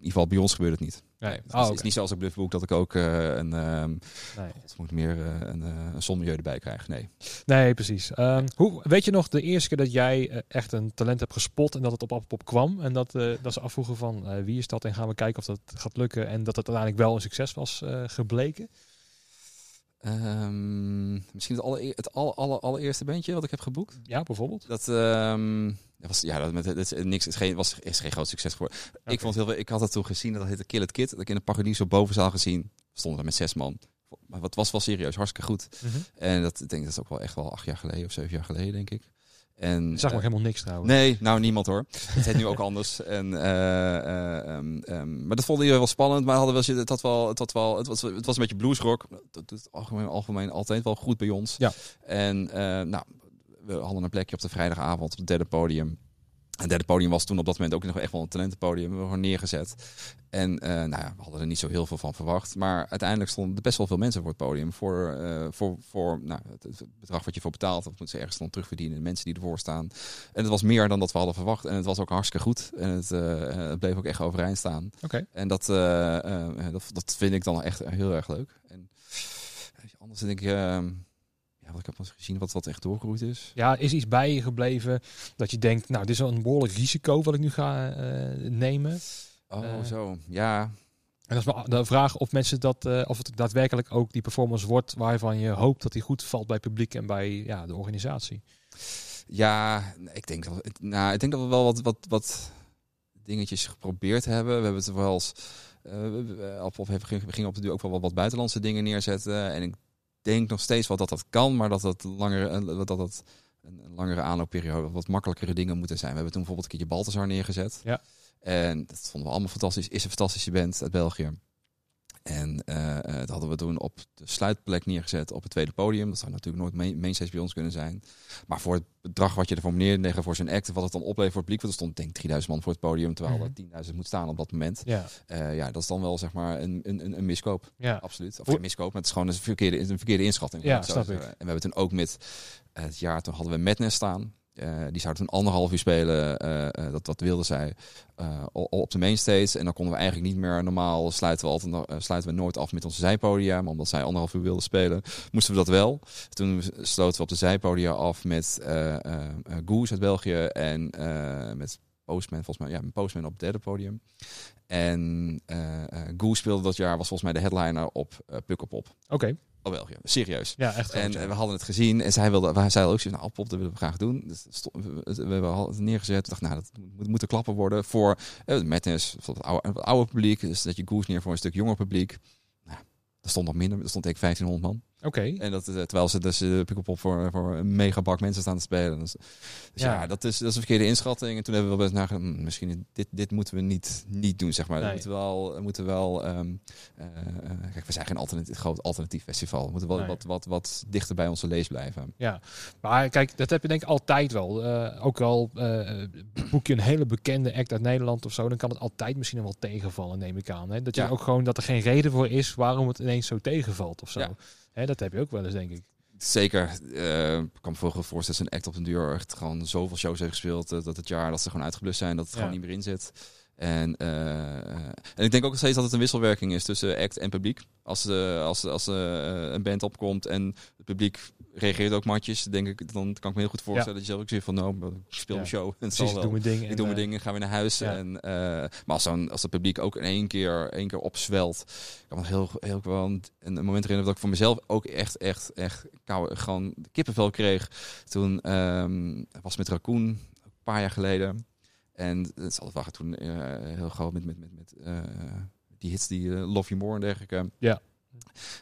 ieder geval bij ons gebeurt het niet. Nee. Het Oh, is, oké. is niet zoals ik Bluffboek dat ik ook eh, een... ehm nee. God, moet meer eh, een, eh, een zonmilieu erbij krijg. Nee. nee, precies. Ehm, hoe, weet je nog de eerste keer dat jij eh, echt een talent hebt gespot en dat het op Appelpop kwam? En dat, eh, dat ze afvroegen van eh, wie is dat en gaan we kijken of dat gaat lukken. En dat het uiteindelijk wel een succes was eh, gebleken. Ehm, misschien het, allereer, het aller, allereerste bandje wat ik heb geboekt. Ja, bijvoorbeeld. Dat, dat was, ja, dat, met, dat is niks, het is geen, was, is geen groot succes voor. Oké. Ik vond heel, ik had het toen gezien, dat heette Kill It Kid. Dat ik in de Paradiso bovenzaal gezien. Stonden daar met zes man. Maar het was wel serieus, hartstikke goed. Mhm. En dat, ik denk, dat is ook wel echt wel acht jaar geleden of zeven jaar geleden, denk ik. En, Ik zag eh, nog helemaal niks trouwens. Nee, nou niemand hoor. Het heet nu ook anders. En, eh, eh, ehm, ehm, maar dat vonden jullie wel spannend. Maar hadden wel, het, had wel, het, had wel, het, was, het was een beetje bluesrock. Dat doet het algemeen, algemeen altijd wel goed bij ons. Ja. En eh, nou, we hadden een plekje op de vrijdagavond op het derde podium. En het derde podium was toen op dat moment ook nog echt wel een talentenpodium. We gewoon neergezet. En eh, nou ja, we hadden er niet zo heel veel van verwacht. Maar uiteindelijk stonden er best wel veel mensen voor het podium. Voor, eh, voor, voor nou, het, bedrag wat je voor betaalt. Dat moeten ze ergens dan terugverdienen. De mensen die ervoor staan. En het was meer dan dat we hadden verwacht. En het was ook hartstikke goed. En het, eh, het bleef ook echt overeind staan. Oké. En dat, dat, dat vind ik dan echt heel erg leuk. En anders denk ik... ja, wat ik heb eens gezien wat, wat echt doorgegroeid is. Ja, is iets bij je gebleven dat je denkt, nou, dit is wel een behoorlijk risico wat ik nu ga eh, nemen. Oh, Eh. zo. Ja, En dat is maar de vraag of mensen dat, eh, of het daadwerkelijk ook die performance wordt waarvan je hoopt dat die goed valt bij het publiek en bij ja, de organisatie. Ja, ik denk dat, we- nou, ik denk dat we wel wat, wat, wat dingetjes geprobeerd hebben. We hebben het wel eens. we- op, op, we gingen op de duur ook wel wat, wat buitenlandse dingen neerzetten. En ik denk nog steeds wel dat dat kan, maar dat dat langer, eh, dat dat een, een langere aanloopperiode, wat makkelijkere dingen moeten zijn. We hebben toen bijvoorbeeld een keertje Balthazar neergezet. Ja. En dat vonden we allemaal fantastisch. Is een fantastische band uit België. En eh, eh, dat hadden we toen op de sluitplek neergezet op het tweede podium. Dat zou natuurlijk nooit main, mainstage bij ons kunnen zijn. Maar voor het bedrag wat je ervoor neerleggen voor zijn act, wat het dan oplevert voor het publiek, want er stond denk ik 3000 man voor het podium, terwijl Mhm. er 10.000 moet staan op dat moment. Ja, Eh, ja, dat is dan wel zeg maar een, een, een- miskoop. ja. Absoluut. Of geen miskoop, maar het is gewoon een verkeerde, een verkeerde inschatting. Ja, snap ik. En we hebben toen ook met het jaar, toen hadden we Madness staan. Die zouden toen anderhalf uur spelen. dat, dat wilde zij op de mainstage. En dan konden we eigenlijk niet meer normaal sluiten we, altijd, sluiten we nooit af met onze zijpodia. Maar omdat zij anderhalf uur wilden spelen, moesten we dat wel. Toen sloten we op de zijpodia af met Goose uit België en met Postman, volgens mij, ja, Postman op het derde podium. En Goose speelde dat jaar, was volgens mij de headliner op uh, Pukkelpop. Oké. Oh, België, serieus. Ja, echt. En we hadden het gezien en zij wilde, wij zeiden ook zo, nou, pop, dat willen we graag doen. Dus we, hebben het neergezet. dacht, nou, dat moet, moet klappen worden voor uh, Madness, voor het oude, het oude publiek. Dus dat je Goose neer voor een stuk jonger publiek. Nou, er stond nog minder, er stond ik 1500 man. Oké. En dat, eh, terwijl ze dus uh, Pukkelpop voor, voor een megabak mensen staan te spelen. Dus, dus ja. dat, is, dat is een verkeerde inschatting. En toen hebben we wel best nagedacht, hm, misschien dit, dit moeten we niet, niet doen, zeg maar. We moeten wel, moeten wel um, uh, kijk, we zijn geen alternatief, groot alternatief festival. We moeten wel wat, wat, wat dichter bij onze lees blijven. Ja, maar kijk, dat heb je denk ik altijd wel. Uh, ook al boek je een hele bekende act uit Nederland of zo, dan kan het altijd misschien wel tegenvallen, neem ik aan. Hè? Dat je ook gewoon, dat er geen reden voor is waarom het ineens zo tegenvalt of zo. Ja. Hè, dat heb je ook wel eens, denk ik. Zeker. Uh, ik kan me voorstellen dat een act op een duur echt gewoon zoveel shows heeft gespeeld. Uh, dat het jaar dat ze gewoon uitgeblust zijn, dat het gewoon niet meer in zit. En, uh, en ik denk ook nog steeds dat het een wisselwerking is tussen act en publiek. Als, uh, als, als een band opkomt en het publiek reageert ook matjes, denk ik, dan kan ik me heel goed voorstellen dat je zelf ook zegt van nou, ik speel een show. En Precies, wel. doe mijn ding. Ik doe mijn dingen, gaan we naar huis. En, uh, maar als, dan, als het publiek ook in één keer, één keer opzwelt, kan me heel, heel wel een, een moment herinneren dat ik voor mezelf ook echt, echt, echt koude, gewoon kippenvel kreeg. Toen um, was met Raccoon, een paar jaar geleden. En waren toen uh, heel groot met, met, met, met uh, die hits die uh, Love You More en dergelijke. Ja.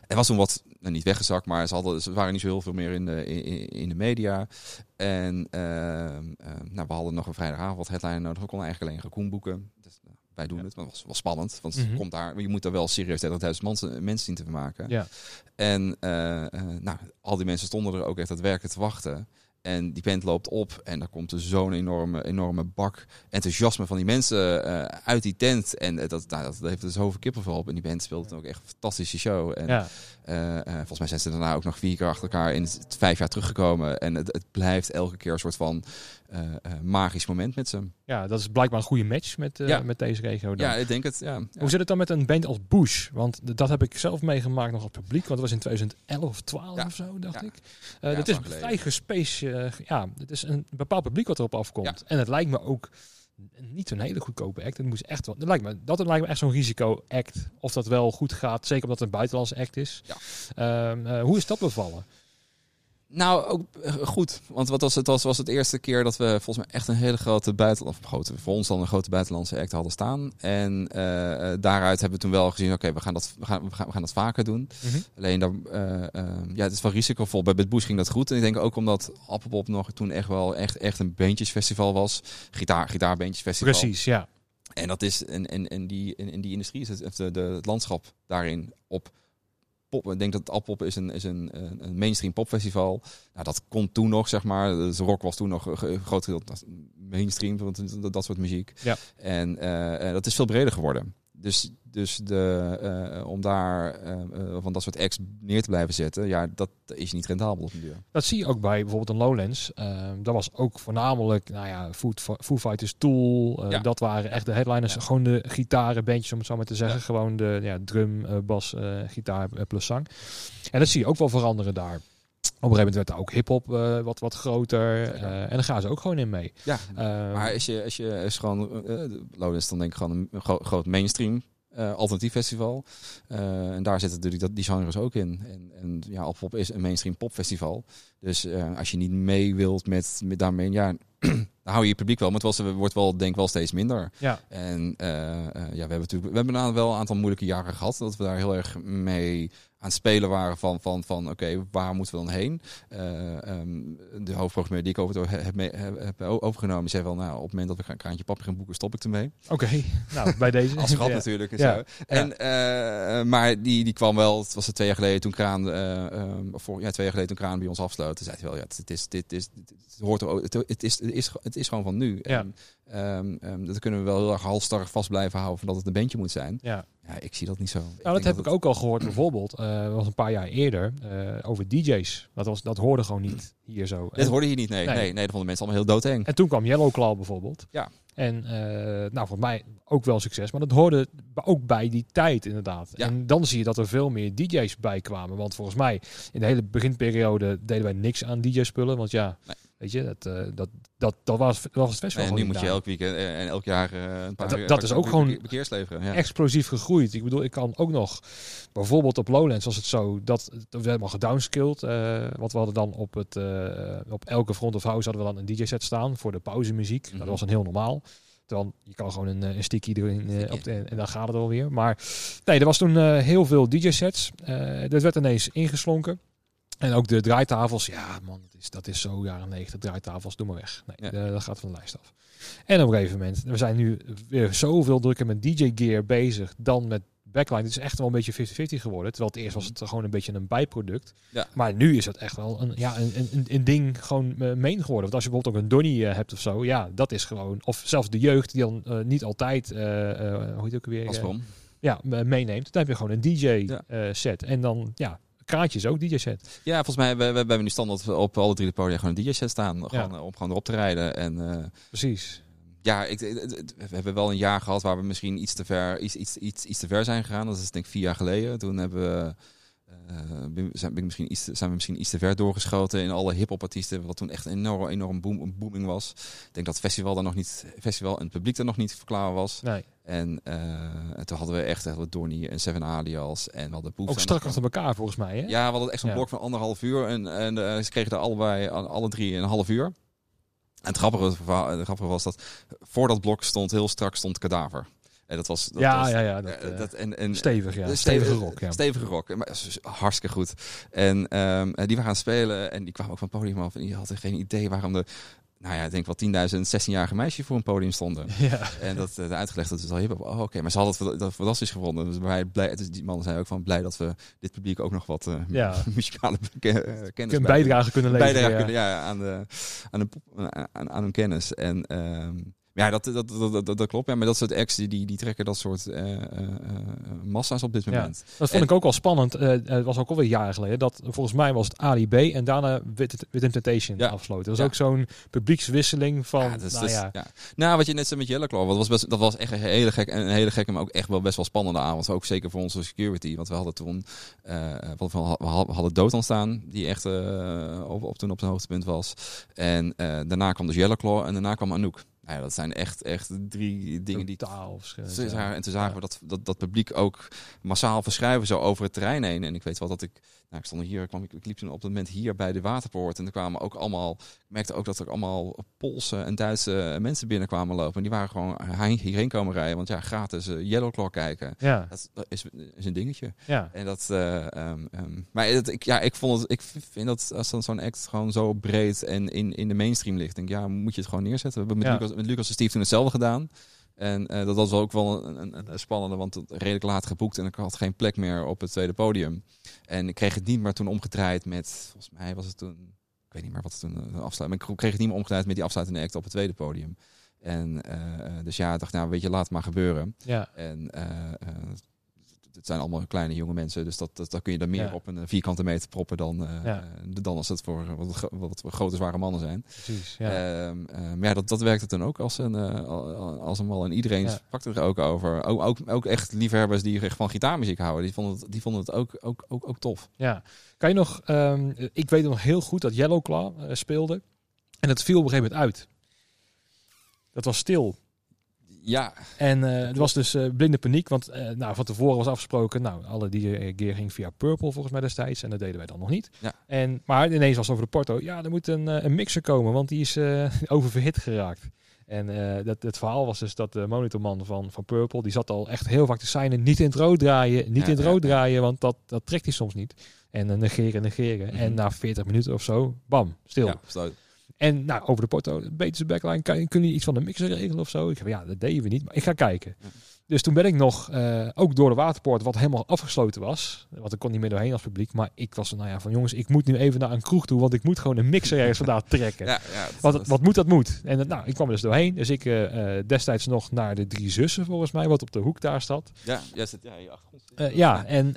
Er was toen wat, nou, niet weggezakt, maar ze, hadden, ze waren niet zo heel veel meer in de, in, in de media. En ehm, ehm, nou, we hadden nog een vrijdagavond headline nodig. We konden eigenlijk alleen Raccoon boeken. Dus, wij doen het, maar het was wel spannend. Want mm -hmm. komt daar, je moet er wel serieus 30.000 mensen, mensen zien te vermaken. Ja. En nou, al die mensen stonden er ook echt daadwerkelijk te wachten. En die band loopt op en dan komt er zo'n enorme, enorme bak enthousiasme van die mensen uh, uit die tent. En dat, nou, dat heeft dus zoveel kippenvel op. En die band speelt ook echt een fantastische show. En. Uh, uh, volgens mij zijn ze daarna ook nog vier keer achter elkaar in het vijf jaar teruggekomen. En het, het blijft elke keer een soort van magisch moment met ze. Ja, dat is blijkbaar een goede match met, ja. met deze regio. Dan. Ja, ik denk het. Ja. Hoe zit het dan met een band als Bush? Want dat heb ik zelf meegemaakt nog op publiek. Want het was in 2011 of 12 of zo, dacht ik. Dat is vrij gespace. ja, het is een bepaald publiek wat erop afkomt. En het lijkt me ook niet zo'n hele goedkope act. Het moest echt wel. Dat lijkt me, dat lijkt me echt zo'n risico-act. Of dat wel goed gaat, zeker omdat het een buitenlandse act is. Ja. Um, uh, hoe is dat bevallen? Nou, ook goed. Want wat was het, was, was het eerste keer dat we volgens mij echt een hele grote buitenlandse, grote, voor ons dan een grote buitenlandse act hadden staan. En uh, daaruit hebben we toen wel gezien, oké, we, gaan dat, we, gaan, we, gaan, we gaan dat vaker doen. Mm -hmm. Alleen, dan, uh, ja, het is wel risicovol. Bij Bed Bush ging dat goed. En ik denk ook omdat Appelpop nog toen echt wel echt, echt een beentjesfestival was. Gitaar, gitaarbeentjesfestival. Precies, ja. En dat is, en, en, en die, in, in die industrie is het, de, de, het landschap daarin op pop. Ik denk dat Appop is een, is een, een mainstream popfestival. Nou, dat kon toen nog, zeg maar. Dus rock was toen nog een groot gedeelte mainstream, dat, dat soort muziek. Ja. En uh, dat is veel breder geworden. Dus, dus de, uh, om daar uh, van dat soort acts neer te blijven zetten, ja, dat is niet rendabel op duur. Dat zie je ook bij bijvoorbeeld een Lowlands. Uh, dat was ook voornamelijk, nou ja, Food, Foo Fighters Tool. Ja. Dat waren echt de headliners. Ja. Gewoon de gitarenbandjes, om het zo maar te zeggen. Ja. Gewoon de ja, drum, bas, gitaar plus zang. En dat zie je ook wel veranderen daar. Op een gegeven moment werd er ook hip-hop uh, wat, wat groter. Uh, en dan gaan ze ook gewoon in mee. Ja, uh, maar als je, als je is gewoon. Lowlands dan denk ik gewoon een gro groot mainstream. Alternatief festival. en daar zitten natuurlijk dat, die genres ook in. En, en ja, Alpop is een mainstream popfestival. Dus als je niet mee wilt met, met daarmee, ja, dan hou je je publiek wel. Maar het was, wordt wel, denk ik, wel steeds minder. Ja. En ja, we hebben natuurlijk, we hebben nou wel een aantal moeilijke jaren gehad. Dat we daar heel erg mee aan het spelen waren van, van, van oké, okay, waar moeten we dan heen? Uh, um, de hoofdprogrammeur die ik over heb, mee, heb, heb overgenomen, zei wel, nou, op het moment dat we gaan een kraantje papier gaan boeken, stop ik ermee. Oké, okay. nou, bij deze. Als grap ja. natuurlijk. En, ja. Zo. en uh, maar die, die kwam wel, het was het twee jaar geleden toen Kraan, uh, um, voor, ja, twee jaar geleden toen Kraan bij ons afsloot, toen zei hij wel, ja, het is, dit is, het hoort er, het, het, is, het, is, het is gewoon van nu. Ja. En, um, um, dat kunnen we wel heel erg halstarrig vast blijven houden van dat het een bandje moet zijn. Ja. Ja, ik zie dat niet zo. Nou, dat heb ik ook al gehoord bijvoorbeeld. eh, dat was een paar jaar eerder. eh, over DJ's. Dat, was, dat hoorde gewoon niet hier zo. En- hoorde je niet, nee. Nee. Nee, nee, dat vonden mensen allemaal heel doodeng. En toen kwam Yellow Claw bijvoorbeeld. Ja. En eh, nou, voor mij ook wel succes. Maar dat hoorde ook bij die tijd inderdaad. Ja. En dan zie je dat er veel meer DJ's bij kwamen. Want volgens mij in de hele beginperiode deden wij niks aan DJ-spullen. Want ja, Nee. Weet je, dat, eh, dat, dat, dat, was, dat was het festival. En nu moet je elk weekend eh, en elk jaar eh, een paar Dat- is ook gewoon be- bekeers leveren. Ja. explosief gegroeid. Ik bedoel, ik kan ook nog, bijvoorbeeld op Lowlands was het zo, dat werd helemaal gedownscaled. eh want we hadden dan op, het, op elke front of house hadden we dan een DJ-set staan voor de pauzemuziek. Mhm. Dat was een heel normaal. Terwijl je kan gewoon een, een sticky erin op de, en dan gaat het alweer. Maar nee, er was toen heel veel DJ-sets. Eh dat werd ineens ingeslonken. En ook de draaitafels, ja man, dat is, dat is zo jaren 90 draaitafels, doe maar weg. Nee, Ja. eh, dat gaat van de lijst af. En op een gegeven moment, we zijn nu weer zoveel drukker met DJ-gear bezig dan met backline. Het is echt wel een beetje 50-50 geworden. Terwijl het eerst was het gewoon een beetje een bijproduct. Ja. Maar nu is het echt wel een, ja, een, een, een ding gewoon uh, main geworden. Want als je bijvoorbeeld ook een Donny uh, hebt of zo, ja, dat is gewoon... Of zelfs de jeugd die dan uh, niet altijd, uh, hoe heet het ook weer? Ja, meeneemt. Dan heb je gewoon een DJ-set. en dan, ja, kraantjes ook DJ-set. Ja, volgens mij we, we, hebben nu standaard op alle drie de podia gewoon een DJ-set staan. Gewoon, ja. om gewoon erop te rijden. En, uh, Precies. Ja, ik, we hebben wel een jaar gehad waar we misschien iets te ver, iets, iets, iets, iets te ver zijn gegaan. Dat is denk ik vier jaar geleden. Toen hebben we, uh, zijn, ben misschien iets, zijn we misschien iets te ver doorgeschoten in alle hip-hop artiesten. Wat toen echt een enorm, enorm boom, booming was. Ik denk dat het festival daar nog niet, festival en het publiek er nog niet verklaar was. Nee. En, uh, en toen hadden we echt, echt wat Donny en Seven Alias en hadden Boef. Ook strak achter elkaar volgens mij, hè? Ja, we hadden echt zo'n Ja. blok van anderhalf uur. En, en uh, ze kregen er allebei, alle drie een half uur. En het grappige, het grappige was dat voor dat blok stond heel strak stond kadaver. En dat was, dat ja, was, ja, ja, dat, uh, dat, en, en, stevig, ja. Stevige, rock, ja. Stevige rock. Maar, hartstikke goed. En um, die waren gaan spelen en die kwamen ook van het podium af. En die hadden geen idee waarom de, nou ja, ik denk wel 10.000, 16-jarige meisjes voor een podium stonden. Ja. En dat uh, uitgelegd dat het al hip Oh, oké. Okay. Maar ze hadden het dat fantastisch gevonden. Dus wij blij, dus die mannen zijn ook van blij dat we dit publiek ook nog wat uh, ja. muzikale kennis een bijdrage kunnen leveren. Bijdrage ja. kunnen, ja, aan, de, aan, de, aan, aan hun kennis. En um, ja, dat, dat, dat, dat, klopt. Ja, maar dat soort acts die, die, die trekken dat soort uh, uh, massa's op dit moment. Dat vond ik ook wel spannend. Het was ook alweer jaren geleden. Dat volgens mij was het Ali B en daarna With, Temptation afsloten. Dat was ook zo'n publiekswisseling van. Ja, nou, ja. nou, wat je net zei met Yellow Claw, dat was, best, dat was echt een hele gek en een hele gekke, maar ook echt wel best wel spannende avond. Ook zeker voor onze security. Want we hadden toen we, hadden dood ontstaan, die echt op, op, toen op zijn hoogtepunt was. En daarna kwam dus Claw en daarna kwam Anouk. Nou ja, dat zijn echt, echt drie dingen die. Totaal verschillend. Ja. En toen zagen we dat, dat dat publiek ook massaal verschuiven zo over het terrein heen. En ik weet wel dat ik. Nou, ik stond hier, kwam, ik, ik liep toen op het moment hier bij de Waterpoort. En er kwamen ook allemaal. Ik merkte ook dat er allemaal Poolse en Duitse mensen binnenkwamen lopen. En die waren gewoon hierheen komen rijden. Want ja, gratis uh, Yellow Claw kijken. Ja. Dat, dat is, is, een dingetje. Ja. En dat. Uh, um, um, maar dat, ik, ja, ik vond het. Ik vind dat als dan zo'n act gewoon zo breed en in, in de mainstream ligt. Denk ja, moet je het gewoon neerzetten. We hebben met, Ja. Lucas, met Lucas en Steve toen hetzelfde gedaan. En uh, dat was ook wel een, een, een, spannende, want het redelijk laat geboekt en ik had geen plek meer op het tweede podium. En ik kreeg het niet meer toen omgedraaid met, volgens mij was het toen, ik weet niet meer wat het toen uh, afsluit, maar ik kreeg het niet meer omgedraaid met die afsluitende act op het tweede podium. En uh, dus ja, ik dacht, nou weet je, laat het maar gebeuren. Ja. En het zijn allemaal kleine jonge mensen, dus dat, dat, dat kun je dan meer Ja. op een vierkante meter proppen dan, uh, Ja. dan als het voor wat, wat grote zware mannen zijn. Precies. Ja. Uh, maar ja, dat, dat werkte dan ook als een, uh, als een mal. En iedereen Ja. sprak er ook over. Ook, ook, ook echt liefhebbers die echt van gitaarmuziek houden. Die vonden het, die vonden het ook, ook, ook, ook tof. Ja. Kan je nog, um, ik weet nog heel goed dat Yellow Claw speelde. En het viel op een gegeven moment uit. Dat was stil. Ja. En uh, het was dus uh, blinde paniek, want uh, nou, van tevoren was afgesproken, nou, alle die gear ging via Purple volgens mij destijds en dat deden wij dan nog niet. Ja. En, maar ineens was het over de porto, ja, er moet een, een mixer komen, want die is oververhit geraakt. En dat, het verhaal was dus dat de monitorman van, van Purple, die zat al echt heel vaak te zijn niet in het rood draaien, niet Ja, in het rood ja. draaien, want dat, dat trekt hij soms niet. En negeren, negeren. Mhm. En na 40 minuten of zo, bam, stil. Ja. En nou, over de porto, beter backline, kunnen jullie iets van de mixer regelen of zo? Ik zeg, ja, dat deden we niet, maar ik ga kijken. Dus toen ben ik nog, uh, ook door de waterpoort, wat helemaal afgesloten was. Want ik kon niet meer doorheen als publiek. Maar ik was er, nou ja, van jongens, ik moet nu even naar een kroeg toe. Want ik moet gewoon een mixer ergens vandaan trekken. Ja, ja, wat, wat moet, dat moet. En nou, ik kwam er dus doorheen. Dus ik uh, destijds nog naar de Drie Zussen, volgens mij, wat op de hoek daar staat. Ja, ja, zit, ja, je achtergrond. ja, en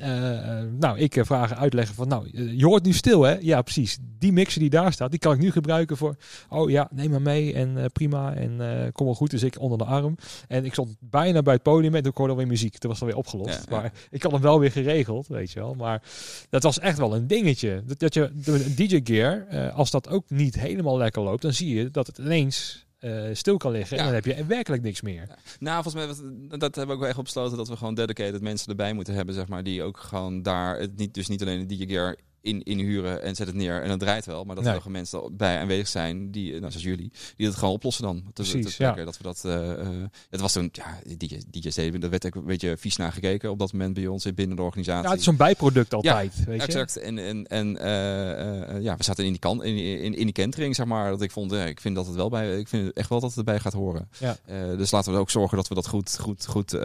nou, ik vragen uitleggen van, nou, je hoort nu stil, hè? Ja, precies. Die mixer die daar staat, die kan ik nu gebruiken voor, oh ja, neem maar mee en prima. En kom wel goed. Dus ik onder de arm. En ik stond bijna bij het podium podium en toen hoorde alweer muziek. Toen was het alweer opgelost. maar ik had hem wel weer geregeld, weet je wel. Maar dat was echt wel een dingetje. Dat, dat je de DJ gear, uh, als dat ook niet helemaal lekker loopt, dan zie je dat het ineens uh, stil kan liggen. En dan heb je werkelijk niks meer. Nou, volgens mij, dat hebben we ook wel echt op besloten dat we gewoon dedicated mensen erbij moeten hebben, zeg maar, die ook gewoon daar, het niet, dus niet alleen de DJ gear in, inhuren en zet het neer en dan draait wel. Maar dat er nog mensen bij aanwezig zijn, die, nou, zoals jullie, die het gewoon oplossen dan. Precies, ja. Dat we dat, uh, het was toen, ja, DJ, DJ dat werd ook een beetje vies naar gekeken op dat moment bij ons binnen de organisatie. Ja, het is zo'n bijproduct altijd, ja, weet je. exact. En, en, en uh, ja, we zaten in die, kan, in, in, in die kentering, zeg maar, dat ik vond, ik vind dat het wel bij, ik vind echt wel dat het erbij gaat horen. Ja. dus laten we ook zorgen dat we dat goed, goed, goed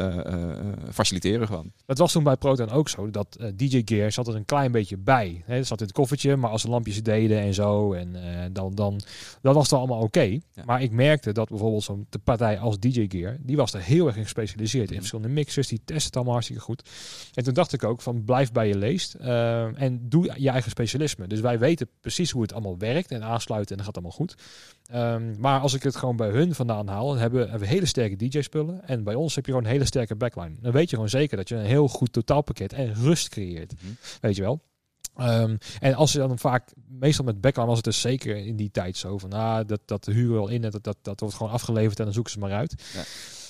faciliteren gewoon. Het was toen bij Proton ook zo, dat DJ Gear zat er een klein beetje bij. Hè, dat zat in het koffertje, maar als de lampjes deden en zo, en uh, dan, dan, dan was het allemaal oké. Maar ik merkte dat bijvoorbeeld zo'n partij als DJ Gear, die was er heel erg gespecialiseerd in verschillende mixers, die testen het allemaal hartstikke goed. En toen dacht ik ook van blijf bij je leest uh, en doe je eigen specialisme. Dus wij weten precies hoe het allemaal werkt en aansluiten en dat gaat allemaal goed. Um, maar als ik het gewoon bij hun vandaan haal, dan hebben, hebben we hele sterke DJ-spullen. En bij ons heb je gewoon een hele sterke backline. Dan weet je gewoon zeker dat je een heel goed totaalpakket en rust creëert. Mhm. Weet je wel? Um, en als je dan vaak, meestal met backline was het dus zeker in die tijd zo van, ah, dat, dat huren wel in en dat, dat, dat wordt gewoon afgeleverd en dan zoeken ze maar uit. Ja.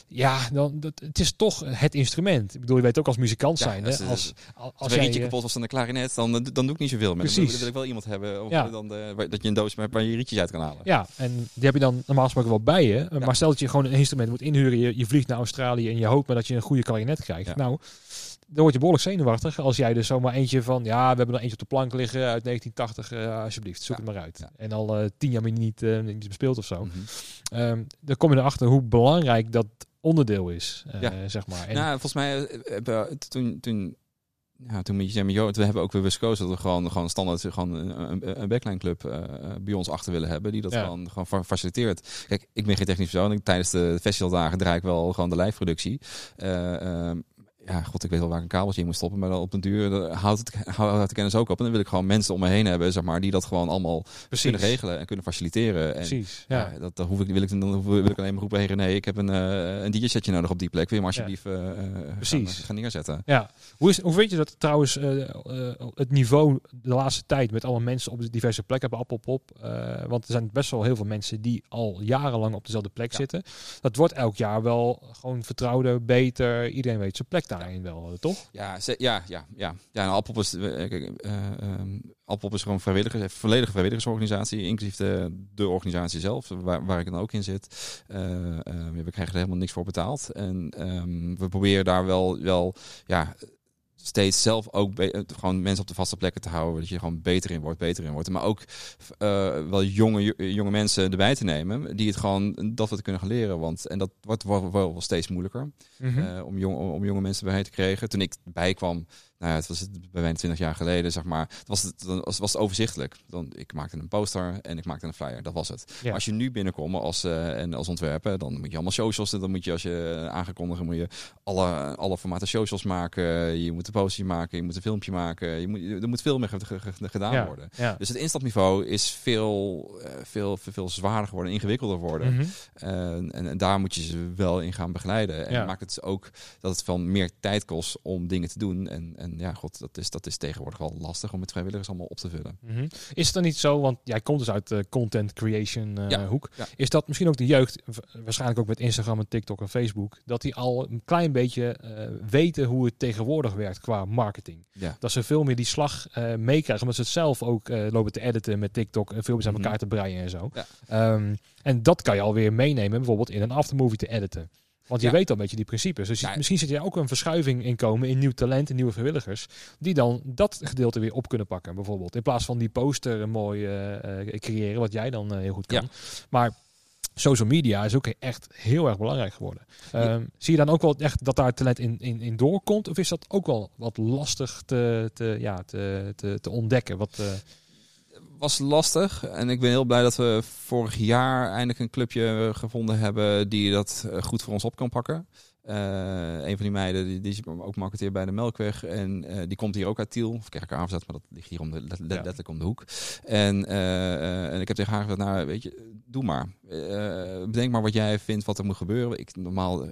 Ja, dan, dat, het is toch het instrument. Ik bedoel, je weet ook als muzikant zijn. hè? Als, als, als er eentje kapot was van de klarinet, dan, dan doe ik niet zoveel meer. Precies. Dan wil ik wel iemand hebben of ja. dan de, dat je een doos met waar je rietjes uit kan halen. Ja, en die heb je dan normaal gesproken wel bij je. Maar stel dat je gewoon een instrument moet inhuren, je, je vliegt naar Australië en je hoopt maar dat je een goede klarinet krijgt. Nou, dan word je behoorlijk zenuwachtig als jij dus zomaar eentje van, ja, we hebben er eentje op de plank liggen uit 1980, uh, alsjeblieft, zoek het maar uit. En al uh, tien jaar niet, uh, niet bespeeld of zo. Mm -hmm. um, dan kom je erachter hoe belangrijk dat onderdeel is, ja. zeg maar. En nou, volgens mij, toen, toen ja, toen moet je zeggen, we hebben ook weer gekozen dat we gewoon, gewoon standaard gewoon een, een backline club uh, bij ons achter willen hebben. Die dat gewoon, gewoon faciliteert. Kijk, ik ben geen technisch persoon. Tijdens de festivaldagen draai ik wel gewoon de live productie. Uh, ja, god, ik weet wel waar ik een kabeltje in moet stoppen, maar op den duur houdt het, houdt de kennis ook op. En dan wil ik gewoon mensen om me heen hebben, zeg maar, die dat gewoon allemaal Precies. kunnen regelen en kunnen faciliteren. En, Precies, ja. ja. dat, hoef ik, wil ik, dan wil ik alleen maar roepen, hey nee, ik heb een, uh, een DJ-setje nodig op die plek. Wil je maar alsjeblieft ja. uh, Precies. Gaan, gaan, neerzetten. Ja. Hoe, is, hoe vind je dat trouwens uh, het niveau de laatste tijd met alle mensen op de diverse plekken bij Appelpop? want er zijn best wel heel veel mensen die al jarenlang op dezelfde plek zitten. Dat wordt elk jaar wel gewoon vertrouwder, beter. Iedereen weet zijn plek daar daarin eh, toch? Ja, ja, ja, ja. Ja, Appelpop is, uh, uh, Appelpop is gewoon vrijwilligers, volledige vrijwilligersorganisatie, inclusief de, de organisatie zelf, waar, waar ik dan ook in zit. Uh, we krijgen er helemaal niks voor betaald. En um, we proberen daar wel, wel ja, steeds zelf ook eh, gewoon mensen op de vaste plekken te houden. Dat je gewoon beter in wordt, beter in wordt. Maar ook uh, wel jonge, jonge mensen erbij te nemen. Die het gewoon dat het kunnen gaan leren. Want, en dat wordt wel, wel steeds moeilijker. Mm -hmm. uh, om, jong, om jonge mensen bij te krijgen. Toen ik bijkwam, nou ja, het was bijna 20 jaar geleden, zeg maar. Het was het, dan was, was het overzichtelijk. Dan, ik maakte een poster en ik maakte een flyer. Dat was het. Ja. Als je nu binnenkomt als, uh, en als ontwerper, dan moet je allemaal socials. Dan moet je, als je aangekondigd moet je alle, alle formaten socials maken. Je moet een poster maken, je moet een filmpje maken. Je moet, er moet veel meer gedaan ja. worden. Ja. Dus het instapniveau is veel, uh, veel, veel, veel zwaarder geworden, ingewikkelder worden. Mm -hmm. uh, en, en, daar moet je ze wel in gaan begeleiden. En maakt het ook dat het van meer tijd kost om dingen te doen. En, en ja, god, dat is, dat is tegenwoordig wel lastig om met vrijwilligers allemaal op te vullen. Mm -hmm. Is het dan niet zo, want jij komt dus uit de content creation uh, ja, hoek. Ja. Is dat misschien ook de jeugd, waarschijnlijk ook met Instagram en TikTok en Facebook, dat die al een klein beetje uh, weten hoe het tegenwoordig werkt qua marketing? Ja. Dat ze veel meer die slag uh, meekrijgen, omdat ze het zelf ook lopen te editen met TikTok en filmpjes aan elkaar mm -hmm. te breien en zo. Um, en dat kan je alweer meenemen, bijvoorbeeld in een aftermovie te editen. Want je weet al een beetje die principes. Dus ja. misschien zit er ook een verschuiving in komen in nieuw talent en nieuwe vrijwilligers. Die dan dat gedeelte weer op kunnen pakken. Bijvoorbeeld. In plaats van die poster mooi uh, creëren, wat jij dan uh, heel goed kan. Ja. Maar social media is ook echt heel erg belangrijk geworden. Ehm, zie je dan ook wel echt dat daar talent in, in, in doorkomt? Of is dat ook wel wat lastig te, te, ja, te, te, te ontdekken? Wat, uh... was lastig. En ik ben heel blij dat we vorig jaar eindelijk een clubje gevonden hebben die dat eh, goed voor ons op kan pakken. Uh, een van die meiden die, die is ook marketeer bij de Melkweg. En uh, die komt hier ook uit Tiel. Of kijk ik maar dat ligt hier om de, let, letterlijk om de hoek. En, uh, en ik heb tegen haar gezegd, nou weet je, doe maar. bedenk maar wat jij vindt wat er moet gebeuren. Ik, normaal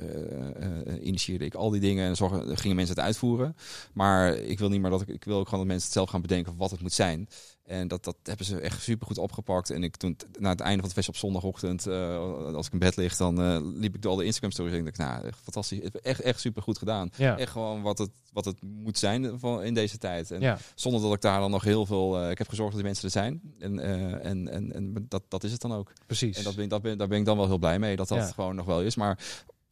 initieerde ik al die dingen en gingen mensen het uitvoeren. Maar ik wil niet meer dat ik, ik wil ook gewoon dat mensen het zelf gaan bedenken wat het moet zijn. En dat, dat hebben ze echt super goed opgepakt. En ik toen na het einde van het fest op zondagochtend, uh, als ik in bed lig, dan uh, liep ik door al de Instagram stories en ik dacht, nou, echt fantastisch. Echt, echt super goed gedaan. Ja. Echt gewoon wat het, wat het moet zijn van, in deze tijd. En ja. zonder dat ik daar dan nog heel veel, uh, ik heb gezorgd dat die mensen er zijn. En, en, en, en dat, dat is het dan ook. Precies. En dat ben, dat ben, daar ben ik dan wel heel blij mee, dat dat ja. gewoon nog wel is. Maar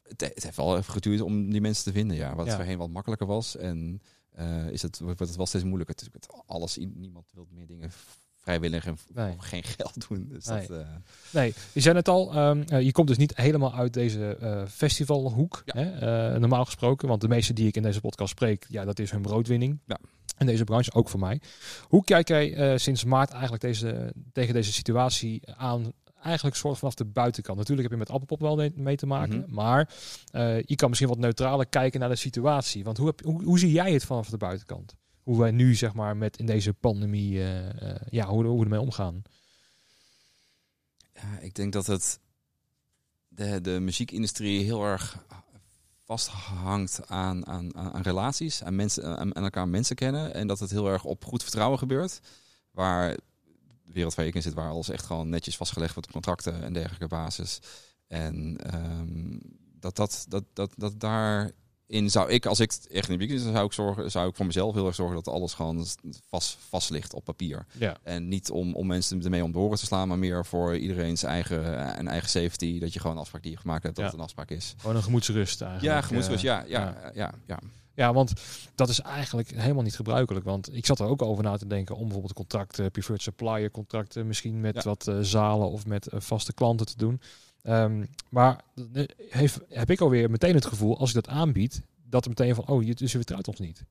het, het, heeft wel even geduurd om die mensen te vinden, ja. Wat voorheen wat makkelijker was. En uh, is het, wordt het wel steeds moeilijker. Het, het, alles, niemand wil meer dingen vrijwillig en nee. geen geld doen. Dus nee. Dat, uh... nee, je zei het al, um, uh, je komt dus niet helemaal uit deze uh, festivalhoek, ja. hè? normaal gesproken. Want de meeste die ik in deze podcast spreek, ja, dat is hun broodwinning. Ja. In deze branche, ook voor mij. Hoe kijk jij sinds maart eigenlijk deze, tegen deze situatie aan eigenlijk soort vanaf de buitenkant. Natuurlijk heb je met Appelpop wel mee te maken, mm -hmm. maar uh, je kan misschien wat neutraler kijken naar de situatie. Want hoe, heb, hoe, hoe, zie jij het vanaf de buitenkant? Hoe wij nu zeg maar met in deze pandemie, uh, uh, ja, hoe, hoe we ermee omgaan? Ja, ik denk dat het de, de muziekindustrie heel erg vasthangt aan, aan, aan relaties, aan, mensen, aan, aan elkaar mensen kennen. En dat het heel erg op goed vertrouwen gebeurt. Waar wereld waar ik in zit, waar alles echt gewoon netjes vastgelegd wordt op contracten en dergelijke basis. En um, dat, dat, dat, dat, dat daarin zou ik, als ik echt in de zou ik zorgen, zou ik voor mezelf heel erg zorgen dat alles gewoon vast, vast ligt op papier. Ja. En niet om, om mensen ermee om de oren te slaan, maar meer voor iedereen's eigen en eigen safety. Dat je gewoon een afspraak die je gemaakt hebt, dat Ja. het een afspraak is. Gewoon een gemoedsrust eigenlijk. Ja, gemoedsrust. eh, Ja, ja, ja, ja, ja. Ja, want dat is eigenlijk helemaal niet gebruikelijk. Want ik zat er ook over na te denken om bijvoorbeeld contracten, preferred supplier contracten, misschien met Ja. wat eh, zalen of met eh, vaste klanten te doen. Ehm, maar eh, heeft, heb ik alweer meteen het gevoel, als ik dat aanbied, dat er meteen van, oh, je, dus je vertrouwt ons niet.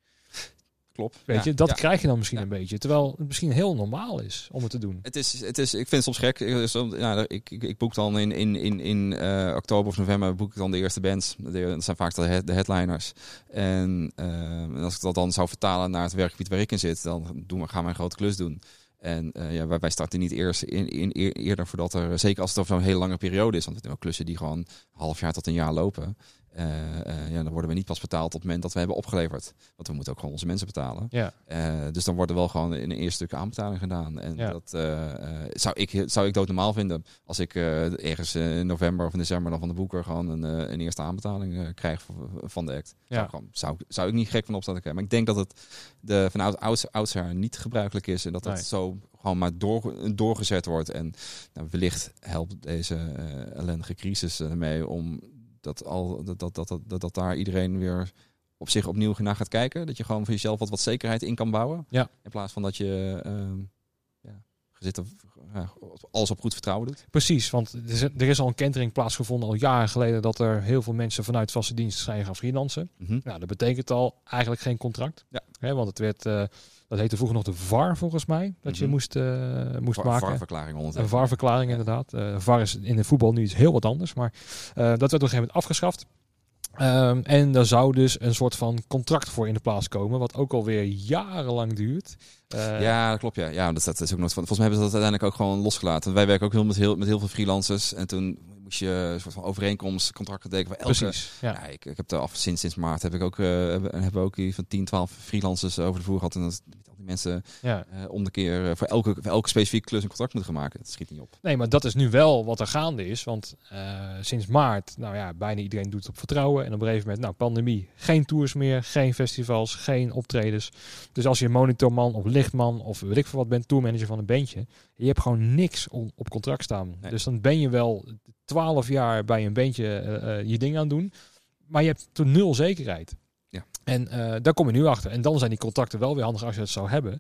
Klopt. Weet Ja, je, dat ja. krijg je dan misschien Ja. een beetje. Terwijl het misschien heel normaal is om het te doen. Het is, het is, ik vind het soms gek. Ik- ik, ik, ik boek dan in, in, in, in eh, oktober of november boek ik dan de eerste bands. De- Dat zijn vaak de, head- de headliners. En eh, als ik dat dan zou vertalen naar het werkgebied waar ik in zit, dan doen we, gaan we een grote klus doen. En eh, ja, wij, starten niet eerst in, in, eer- eerder voordat er, zeker als het over zo'n hele lange periode is, want het zijn ook klussen die gewoon een half jaar tot een jaar lopen. Eh, eh, ja, dan worden we niet pas betaald op het moment dat we hebben opgeleverd. Want we moeten ook gewoon onze mensen betalen. Ja, Eh, dus dan wordt er wel gewoon in een eerste stuk aanbetaling gedaan. En Ja. dat zou, ik, zou ik doodnormaal vinden als ik ergens in november of in december dan van de boeker gewoon een, een eerste aanbetaling krijg van, de act. Ja. Zou, gewoon, zou, zou ik niet gek van opstaan krijgen. Maar ik denk dat het de, vanuit ouds, oudsher niet gebruikelijk is en dat dat Nee. zo gewoon maar door, doorgezet wordt. En nou, wellicht helpt deze ellendige crisis ermee om dat, al, dat, dat, dat, dat, dat daar iedereen weer op zich opnieuw naar gaat kijken. Dat je gewoon voor jezelf wat, wat zekerheid in kan bouwen. Ja. In plaats van dat je ehm ja, ja, alles op goed vertrouwen doet. precies. Want er is, er is al een kentering plaatsgevonden al jaren geleden dat er heel veel mensen vanuit vaste dienst zijn gaan freelancen. Mhm. Nou, dat betekent al eigenlijk geen contract. Ja. Hè, want het werd, eh, dat heette vroeger nog de VAR volgens mij, dat je Mhm. moest, eh, moest maken. VAR-verklaring Een. VAR-verklaring inderdaad. Eh VAR is in de voetbal nu iets heel wat anders, maar eh, dat werd op een gegeven moment afgeschaft. Ehm, en daar zou dus een soort van contract voor in de plaats komen, wat ook alweer jarenlang duurt. Ja, dat klopt. Ja, ja dat, dat is ook nooit van. Volgens mij hebben ze dat uiteindelijk ook gewoon losgelaten. Want wij werken ook heel met, heel met heel veel freelancers. En toen moest je een soort van overeenkomst, contract tekenen voor elke. precies. Ja. Ik, ik heb de af, sinds, sinds maart heb ik ook, eh, hebben, we ook hier van 10, 12 freelancers over de vloer gehad. En dat al die mensen Ja. eh, om de keer eh, voor elke, voor elke specifieke klus een contract moeten gaan maken. Dat schiet niet op. Nee, maar dat is nu wel wat er gaande is. Want sinds maart, nou ja, bijna iedereen doet het op vertrouwen. En op een gegeven moment, nou, pandemie. Geen tours meer, geen festivals, geen optredens. Dus als je een monitorman of lichtman of weet ik veel wat bent, tourmanager van een bandje. Je hebt gewoon niks om, op contract staan. Nee. Dus dan ben je wel twaalf jaar bij een bandje eh, eh, je ding aan doen. Maar je hebt toen nul zekerheid. Ja. En eh, daar kom je nu achter. En dan zijn die contracten wel weer handig als je het zou hebben.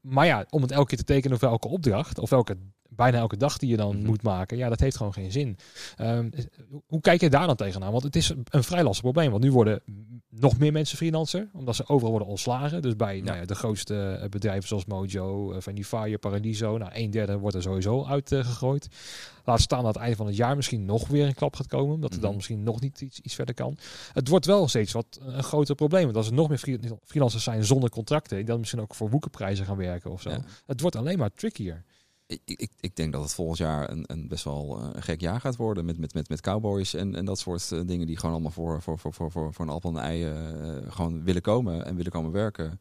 Maar ja, om het elke keer te tekenen voor elke opdracht of elke bijna elke dag die je dan Mhm. moet maken, ja, dat heeft gewoon geen zin. Ehm, hoe kijk je daar dan tegenaan? Want het is een vrij lastig probleem. Want nu worden nog meer mensen freelancer, omdat ze overal worden ontslagen. Dus bij nou ja, de grootste eh, bedrijven zoals Mojo, uh, Vanifire, Paradiso, nou een derde wordt er sowieso uitgegooid. Laat staan dat aan het einde van het jaar misschien nog weer een klap gaat komen, dat er dan Mhm. misschien nog niet iets, iets verder kan. Het wordt wel steeds wat een groter probleem. Want als er nog meer free- freelancers zijn zonder contracten, die dan misschien ook voor woekerprijzen gaan werken of zo. Ja. Het wordt alleen maar trickier. Ik, ik, denk dat het volgend jaar een, een best wel eh, een gek jaar gaat worden met, met, met, met cowboys en, en dat soort eh, dingen die gewoon allemaal voor, voor, voor, voor, voor, voor een appel en ei eh, gewoon willen komen en willen komen werken.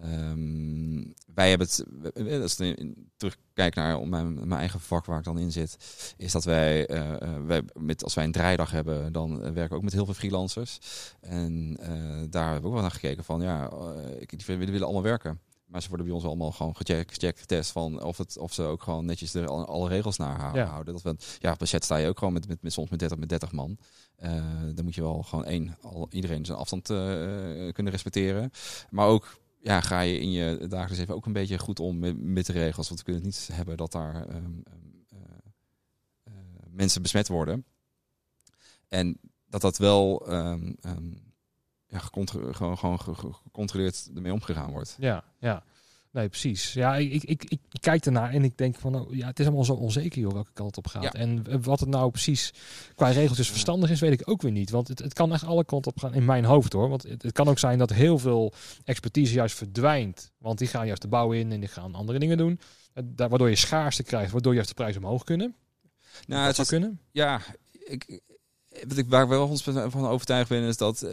Ehm, wij hebben het, als ik terugkijk naar mijn, mijn eigen vak waar ik dan in zit, is dat wij, wij met, als wij een draaidag hebben, dan werken we ook met heel veel freelancers. En daar hebben we ook wel naar gekeken van, ja, die willen allemaal werken. Maar ze worden bij ons allemaal gewoon gecheckt, gecheckt getest van of, het, of ze ook gewoon netjes er alle, regels naar Ja. houden. Dat we, ja, op een set sta je ook gewoon met, met, met soms met 30, met 30 man. Eh, dan moet je wel gewoon één, al, iedereen zijn afstand eh, kunnen respecteren. Maar ook ja, ga je in je dagelijks leven ook een beetje goed om met, met de regels. Want we kunnen het niet hebben dat daar ehm, ehm, eh, eh, mensen besmet worden. En dat dat wel ehm, ja, gecontro- gewoon, gewoon ge- ge- gecontroleerd ermee omgegaan wordt. Ja, ja. Nee, precies. Ja, ik, ik, ik, ik kijk ernaar en ik denk van, oh, ja, het is allemaal zo onzeker joh, welke kant op gaat. Ja. En wat het nou precies qua regeltjes verstandig is, weet ik ook weer niet. Want het, het kan echt alle kanten op gaan in mijn hoofd hoor. Want het, het kan ook zijn dat heel veel expertise juist verdwijnt. Want die gaan juist de bouw in en die gaan andere dingen doen. Daar- Waardoor je schaarste krijgt, waardoor juist de prijs omhoog kunnen. Nou, dat het zou kunnen. ja, ik, wat ik, waar ik wel van overtuigd ben, is dat eh,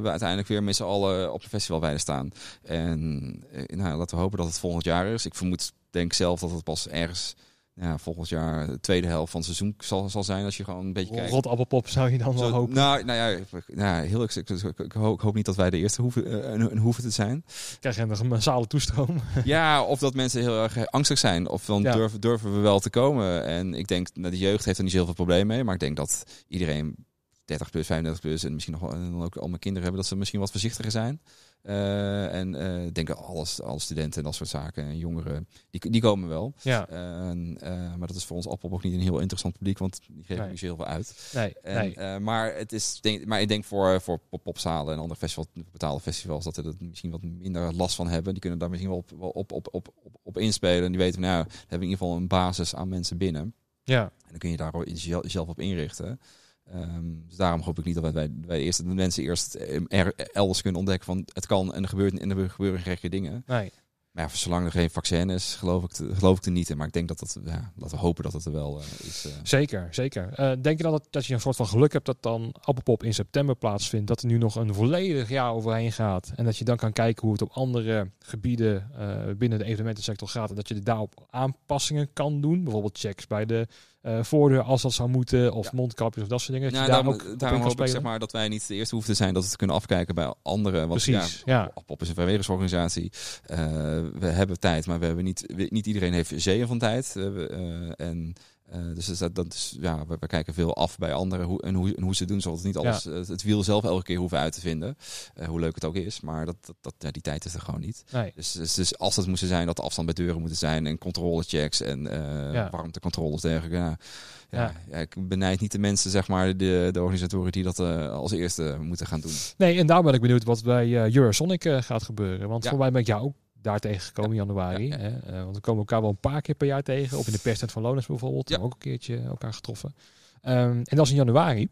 we uiteindelijk weer met z'n allen op een festival bij staan. En eh, nou, laten we hopen dat het volgend jaar is. Ik vermoed, denk zelf dat het pas ergens ja, volgend jaar de tweede helft van het seizoen zal, zal zijn. Als je gewoon een beetje kijkt. Rot appelpop zou je dan wel hopen. Nou, nou ja, nou, heel, ik, hoop, ik hoop niet dat wij de eerste hoeven, eh, een, een hoeven te zijn. Krijg je een massale toestroom. Ja, of dat mensen heel erg angstig zijn. Of dan Ja. durven, durven we wel te komen. En ik denk, nou, de jeugd heeft er niet zoveel probleem mee. Maar ik denk dat iedereen 30 plus, 35 plus en misschien nog wel, en dan ook allemaal kinderen hebben, dat ze misschien wat voorzichtiger zijn. Eh, en eh, ik denk dat alles, alle studenten en dat soort zaken en jongeren, die, die komen wel. Ja, eh, maar dat is voor ons Appel ook niet een heel interessant publiek, want die geven Nee. niet zo heel veel uit. nee, En, nee. maar, het is, denk, maar ik denk voor, voor pop- popzalen en andere festival, betaalde festivals dat er misschien wat minder last van hebben. Die kunnen daar misschien wel op, op, op, op, op, op inspelen. En die weten, nou, we hebben in ieder geval een basis aan mensen binnen. Ja, En dan kun je daar zelf op inrichten. Ehm, dus daarom hoop ik niet dat wij, wij eerst, de mensen eerst eh, er, elders kunnen ontdekken van het kan en er, gebeurt, en er gebeuren gekke dingen. nee. Maar ja, voor zolang er geen vaccin is, geloof ik, te- geloof ik er niet in. Maar ik denk dat dat, ja, laten we hopen dat het er wel eh, is. eh. Zeker, zeker. Eh, denk je dan dat, dat je een soort van geluk hebt dat dan Appelpop in september plaatsvindt, dat er nu nog een volledig jaar overheen gaat en dat je dan kan kijken hoe het op andere gebieden binnen de evenementensector gaat en dat je daarop aanpassingen kan doen, bijvoorbeeld checks bij de eh, voordeur als dat zou moeten of Ja. mondkapjes of dat soort dingen. Dat Ja, je daar daarom, ook daarom hoop ik zeg maar, dat wij niet de eerste hoeven te zijn dat we het kunnen afkijken bij anderen. Want Precies, ja, ja. Pop is een vrijwilligersorganisatie. Eh, we hebben tijd, maar we hebben niet, niet iedereen heeft zeeën van tijd. We, eh, en eh, dus dat, dat is, ja, we, we kijken veel af bij anderen hoe, en, hoe, en hoe ze doen, zodat niet alles, eh, het wiel zelf elke keer hoeven uit te vinden. Eh, hoe leuk het ook is, maar dat, dat, dat, ja, die tijd is er gewoon niet. Nee. Dus, dus, dus als het moesten zijn, dat de afstand bij deuren moeten zijn en controlechecks en Ja. warmtecontroles dergelijke. Ja, ja, Ja. ja, ik benijd niet de mensen, zeg maar, de, de organisatoren die dat als eerste moeten gaan doen. Nee, en daar ben ik benieuwd wat bij eh Eurosonic gaat gebeuren. Want Ja. voor mij ben ik jou ook daar tegengekomen in januari. Ja, ja. Hè? Eh, want we komen elkaar wel een paar keer per jaar tegen. Of in de perstent van Loners bijvoorbeeld. Ja. Hebben we ook een keertje elkaar getroffen. Ehm, en dat is in januari.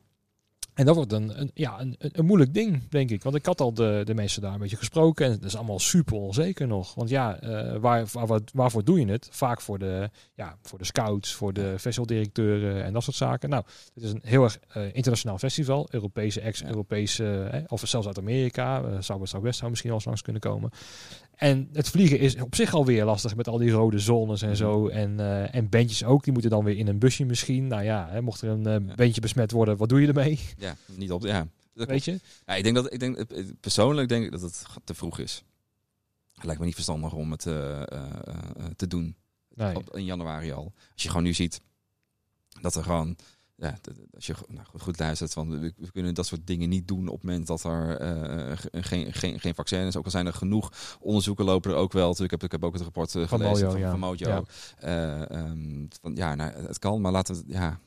En dat wordt een, een, ja, een, een, moeilijk ding, denk ik. Want ik had al de, de mensen daar een beetje gesproken. En het is allemaal super onzeker nog. Want ja, eh, waar, waar, waar- waarvoor doe je het? Vaak voor de, ja, voor de scouts, voor de festivaldirecteuren en dat soort zaken. Nou, het is een heel erg eh, internationaal festival. Europese, ex-Europese, eh, of zelfs uit Amerika. Uh, South Southwest zou misschien wel eens langs kunnen komen. En het vliegen is op zich alweer lastig met al die rode zones en zo. En, eh, en bandjes ook, die moeten dan weer in een busje misschien. Nou ja, hè, mocht er een Ja. bandje besmet worden, wat doe je ermee? Ja, niet op. Ja, dat Weet je? Ja, ik denk dat ik denk eh, persoonlijk denk ik dat het te vroeg is. Het lijkt me niet verstandig om het te doen Nee. op, in januari al. Als je gewoon nu ziet dat er gewoon ja, als je nou, goed, goed luistert, van we, we kunnen dat soort dingen niet doen op het moment dat er eh, ge- geen, geen, geen vaccin is. Ook al zijn er genoeg onderzoeken lopen er ook wel. Ik heb, ik heb ook het rapport eh, Van gelezen Mojo, van, ja. van Mojo. Ja. Eh, ehm, van, ja, nou, het kan, maar laten we ja,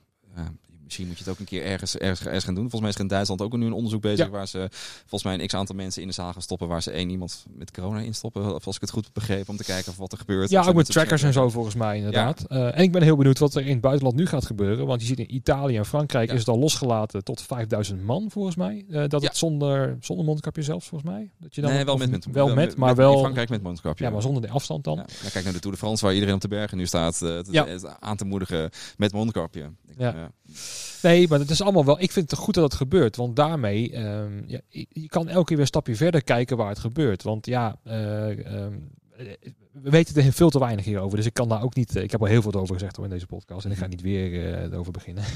misschien moet je het ook een keer ergens, ergens, ergens gaan doen. Volgens mij is er in Duitsland ook nu een onderzoek bezig Ja. waar ze volgens mij een x aantal mensen in de zaal gaan stoppen waar ze één iemand met corona in stoppen. Of als ik het goed begreep, om te kijken of wat er gebeurt. Ja, ook met trackers en zo volgens mij inderdaad. Eh, en ik ben heel benieuwd wat er in het buitenland nu gaat gebeuren. Want je ziet in Italië en Frankrijk Ja. is het al losgelaten tot 5000 man volgens mij. Eh, dat het zonder, zonder mondkapje zelfs volgens mij. Dat je dan, nee, wel met, met, wel met, maar in wel Frankrijk met mondkapje. ja, maar zonder de afstand dan. Kijk naar de Tour de France waar iedereen op de bergen nu staat eh, het, Ja. het aan te moedigen met mondkapje. Ja. Nee, maar het is allemaal wel. Ik vind het goed dat het gebeurt, want daarmee ehm, ja, je kan elke keer weer een stapje verder kijken waar het gebeurt. Want ja, eh, we weten er veel te weinig hierover, dus ik kan daar ook niet. eh, Ik heb al heel veel over gezegd hoor, in deze podcast en ik ga niet weer eh, erover beginnen.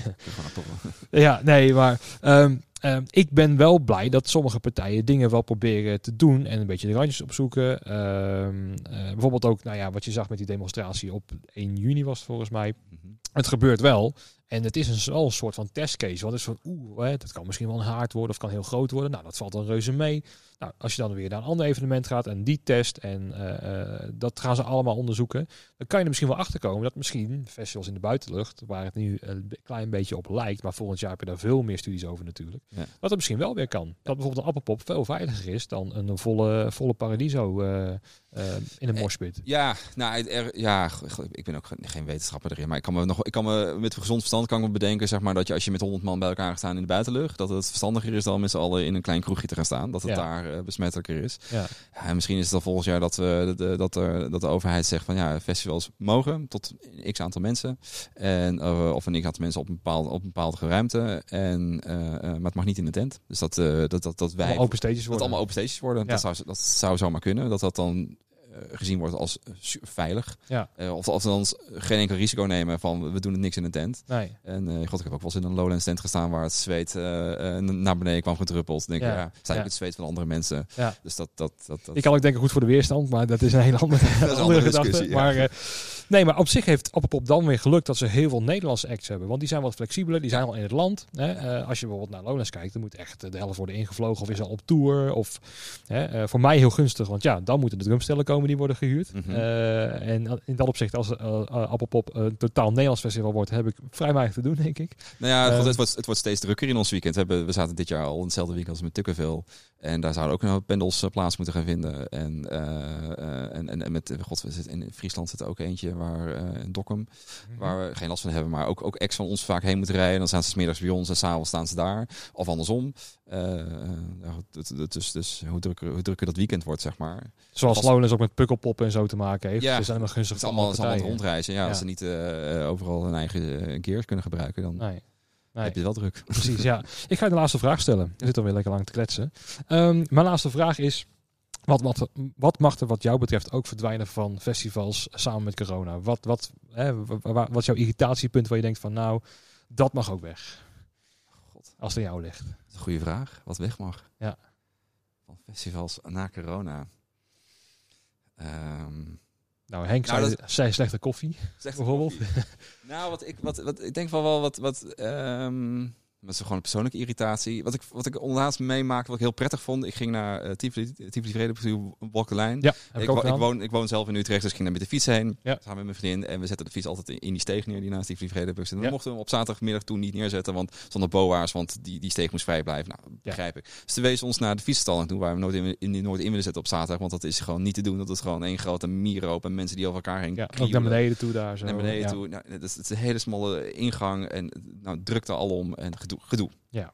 Ja, nee, maar ehm, ehm, ik ben wel blij dat sommige partijen dingen wel proberen te doen en een beetje de randjes opzoeken. Ehm, eh, bijvoorbeeld ook, nou ja, wat je zag met die demonstratie op 1 juni was het volgens mij. Mhm. Het gebeurt wel. En het is een, wel een soort van testcase. Want het is van, oeh, dat kan misschien wel een haard worden of kan heel groot worden. Nou, dat valt dan reuze mee. Nou, als je dan weer naar een ander evenement gaat en die test en eh, eh, dat gaan ze allemaal onderzoeken. Dan kan je er misschien wel achter komen dat misschien festivals in de buitenlucht, waar het nu een klein beetje op lijkt, maar volgend jaar heb je daar veel meer studies over natuurlijk. Ja. Dat het misschien wel weer kan. Dat bijvoorbeeld een appelpop veel veiliger is dan een volle, volle paradiso eh, in een Eh, morspit. Ja, nou, er, ja, ik ben ook geen- wetenschapper erin, maar ik kan me nog, ik kan me met gezond verstand kan ik me bedenken, zeg maar, dat je als je met 100 man bij elkaar gaat staan in de buitenlucht, dat het verstandiger is dan met z'n allen in een klein kroegje te gaan staan, dat het Ja. daar eh, besmettelijker is. Ja. Ja, en misschien is het dan volgend jaar dat, we, de, dat, er, dat de overheid zegt van ja, festivals mogen tot x aantal mensen. En, eh, of een x aantal mensen op een bepaalde, op een bepaalde ruimte. En, eh, eh, maar het mag niet in de tent. Dus dat, eh, dat, dat, dat wij Allemaal open stages dat worden. allemaal open stages worden. Ja. Dat, zou, dat zou zomaar kunnen. Dat dat dan eh, gezien wordt als eh, veilig. Ja. Eh, of dan geen enkel risico nemen van we doen het niks in een tent. Nee. En eh, god, ik heb ook wel eens in een Lowlands tent gestaan waar het zweet eh, eh, naar beneden kwam gedruppeld. Dan denk ik, Ja. sta je Ja. het zweet van andere mensen. Ja. Dus dat, dat, dat, dat Ik kan ook denken goed voor de weerstand, maar dat is een hele andere, een andere, andere gedachte. discussie, ja. Maar, eh, nee, maar op zich heeft Appelpop dan weer geluk dat ze heel veel Nederlandse acts hebben. Want die zijn wat flexibeler, die zijn al in het land. Hè. Eh, als je bijvoorbeeld naar Lowlands kijkt, dan moet echt de helft worden ingevlogen of is al op tour. Of, hè, eh, voor mij heel gunstig, want ja, dan moeten de drumstellen komen die worden gehuurd. Mhm. Eh, en in dat opzicht, als Appelpop een totaal Nederlands festival wordt, heb ik vrij weinig te doen, denk ik. Nou ja, het, wordt, het wordt steeds drukker in ons weekend. We, hebben, we zaten dit jaar al in hetzelfde weekend als met Tukkenville. En daar zouden ook nog pendels plaats moeten gaan vinden. En, en, en, en met, god, in Friesland zit er ook eentje, waar, eh, in Dokkum, waar we geen last van hebben. Maar ook, ook ex van ons vaak heen moeten rijden. Dan staan ze 's middags bij ons en s'avonds staan ze daar. Of andersom. Dus, dus hoe, drukker, hoe drukker dat weekend wordt, zeg maar. Zoals Als- Lowlands ook met pukkelpop en zo te maken heeft. Ja, Dus zijn helemaal gunstig Het is allemaal, allemaal rondreizen. Ja, Ja. Als ze niet eh, overal hun eigen gear kunnen gebruiken, dan Nee. Nee. heb je wel druk. Precies, ja. Ik ga je de laatste vraag stellen. Je zit alweer lekker lang te kletsen. Ehm, mijn laatste vraag is... Wat, wat, wat mag er wat jou betreft ook verdwijnen van festivals samen met corona? Wat, wat, hè, wa- wa- wat is jouw irritatiepunt waar je denkt van nou, dat mag ook weg? God. Als het aan jou ligt. Dat is een goede vraag. Wat weg mag. Ja. Van festivals na corona. Ehm Nou, Henk Nou, zei, zei slechte koffie. Slechte Bijvoorbeeld? koffie. nou, wat ik, wat, wat, ik denk wel wel wat... wat ehm, dat is gewoon een persoonlijke irritatie. Wat ik, wat ik onderlaatst meemaakte, wat ik heel prettig vond. Ik ging naar uh, Tivoli, Tivoli the Line. Ja, ik, ik, ook wo- ik, gedaan. woon, ik woon zelf in Utrecht, dus ik ging daar met de fiets heen. Ja. Samen met mijn vriendin. En we zetten de fiets altijd in, in die steeg neer, die naast Tivoli Vredepareu zit. En we Ja. mochten hem op zaterdagmiddag toen niet neerzetten, want zonder boa's, want die, die steeg moest vrij blijven. Nou, begrijp ik. Dus toen wezen ons naar de fietsstalling toe, waar we nooit in, in, nooit in willen zetten op zaterdag, want dat is gewoon niet te doen. Dat is gewoon één grote mierenhoop en mensen die over elkaar heen Ja, ook naar beneden toe daar zo. naar beneden ja. toe. Nou, het, is, een hele smalle ingang en nou, drukte alom en gedoe. Ja.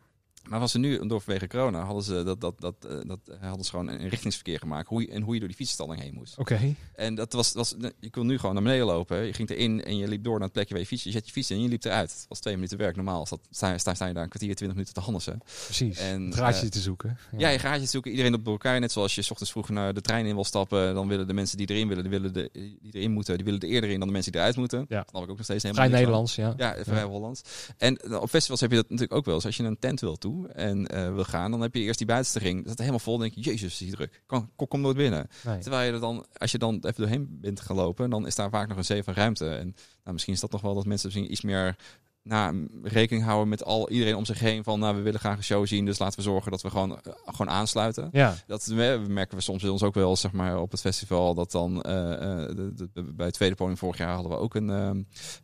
Maar was er nu, door vanwege corona, hadden ze, dat, dat, dat, eh, dat, hadden ze gewoon een richtingsverkeer gemaakt. Hoe je, en hoe je door die fietsstalling heen moest. Oké, En dat was, was, je kon nu gewoon naar beneden lopen. Je ging erin en je liep door naar het plekje waar je fiets. Je zet je fiets in en je liep eruit. Het was twee minuten werk. Normaal sta, sta, sta, sta je daar een kwartier, twintig minuten te handelsen. precies. En, eh, te zoeken. Ja, je gaat je zoeken. Iedereen op elkaar. Net zoals je 's ochtends vroeg naar de trein in wil stappen. Dan willen de mensen die erin willen, die, willen de, die erin moeten, die willen er eerder in dan de mensen die eruit moeten. Ja. Dan heb ik ook nog steeds helemaal Vrij van. Nederlands, ja. Ja, vrij Hollands. En eh, op festivals heb je dat natuurlijk ook wel. Dus als je een tent wil toe en eh, wil gaan, dan heb je eerst die buitenste ring. Dat is helemaal vol. Dan denk je, jezus, die druk. Kom, kom, kom nooit binnen. Nee. Terwijl je er dan, als je dan even doorheen bent gelopen, dan is daar vaak nog een zee van ruimte. En nou, misschien is dat nog wel dat mensen misschien iets meer nou, rekening houden met al iedereen om zich heen. Van nou, we willen graag een show zien. Dus laten we zorgen dat we gewoon, eh, gewoon aansluiten. Ja, Dat we- merken we soms bij ons ook wel, zeg maar, op het festival. Dat dan eh, eh, de- de- de- bij het tweede podium vorig jaar hadden we ook een, eh,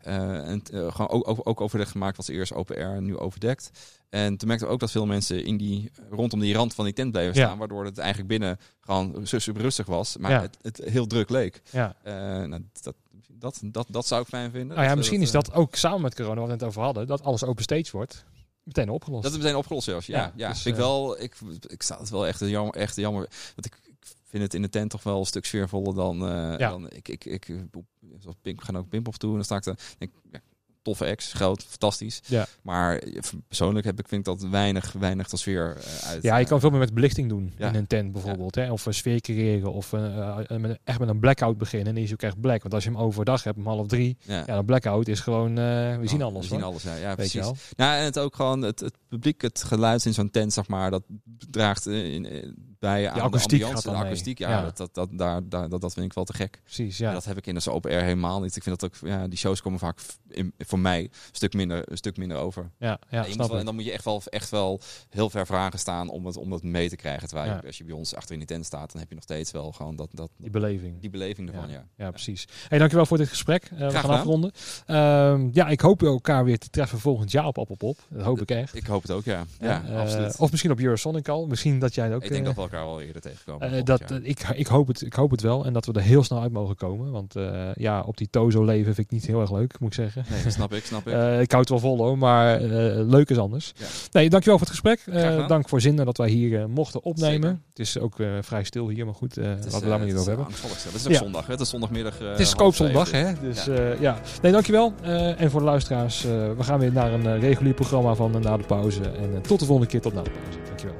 een eh, gewoon ook, ook, ook overleg gemaakt. Was eerst open air en nu overdekt. En toen merkten we ook dat veel mensen in die, rondom die rand van die tent bleven Ja. staan. Waardoor het eigenlijk binnen gewoon super rustig was. Maar Ja. het, het heel druk leek. ja. Eh, nou, dat, dat, dat, dat zou ik fijn vinden. Nou ja, Dat, misschien eh, is dat ook samen met corona, waar we het over hadden, dat alles open stage wordt, meteen opgelost. Dat is meteen opgelost zelfs. Ja, Ja, ja, dus, ik eh, wel. Ik, ik sta het wel echt jammer, echt jammer. Want ik, ik vind het in de tent toch wel een stuk sfeervoller dan. eh, Ja. dan ik, ik, ik, zoals Pink, we gaan ook Pimphoff toe en dan sta ik er. Denk, ik, ja, toffe ex, groot, fantastisch. Ja. Maar eh, persoonlijk heb ik vind ik dat weinig, weinig de sfeer eh, uit. Ja, je kan veel meer met belichting doen Ja. in een tent bijvoorbeeld. Hè? Of een sfeer creëren. Of eh, eh, echt met een blackout beginnen. En die is ook echt black. Want als je hem overdag hebt om half drie. Ja. Ja, een blackout is gewoon... eh, we zien Oh, alles We zien hoor. alles, ja, precies. je wel. Nou, en het ook gewoon het, het publiek, het geluid in zo'n tent, zeg maar, dat draagt eh, in, eh, bij aan akoestiek de ambiance, de akoestiek. Ja, Ja. Dat, dat, dat, daar, daar, dat, dat vind ik wel te gek. Precies, Ja. ja. Dat heb ik in de open air helemaal niet. Ik vind dat ook, ja, die shows komen vaak in, voor mij een stuk minder, een stuk minder over. Ja, ja, snap wel, en dan moet je echt wel, echt wel heel ver vragen staan om het, om dat mee te krijgen. Terwijl je- als je bij ons achter in die tent staat, dan heb je nog steeds wel gewoon dat, dat, Die beleving. die beleving ervan. Ja. Ja, precies. Hey, dankjewel voor dit gesprek. Eh, we gaan gedaan. afronden. Ehm, ja, ik hoop elkaar weer te treffen volgend jaar op Appelpop. Dat hoop ik echt. Ik hoop het ook, ja. Ja, Eh, absoluut. Of misschien op Eurosonic al. Misschien dat jij ook... ik denk eh, dat we elkaar wel eerder tegenkomen. Eh, dat, eh, ik, ik, hoop het, ik hoop het wel. En dat we er heel snel uit mogen komen. Want eh, ja, op die Tozo leven vind ik niet heel erg leuk, moet ik zeggen. Nee, snap ik, snap ik. Eh, ik hou het wel vol hoor, maar eh, leuk is anders. Ja. Nee, dankjewel voor het gesprek. Eh, dank voor Zinnen dat wij hier mochten opnemen. Zeker. Het is ook vrij stil hier, maar goed, is, laten we daar maar niet over hebben. Het is ook Ja. zondag, hè? Het is zondagmiddag. Het is koopzondag, hè? Dus ja. ja. Nee, dankjewel. En voor de luisteraars, we gaan weer naar een regulier programma van Na de Pauze. En tot de volgende keer, tot na de pauze. Dankjewel.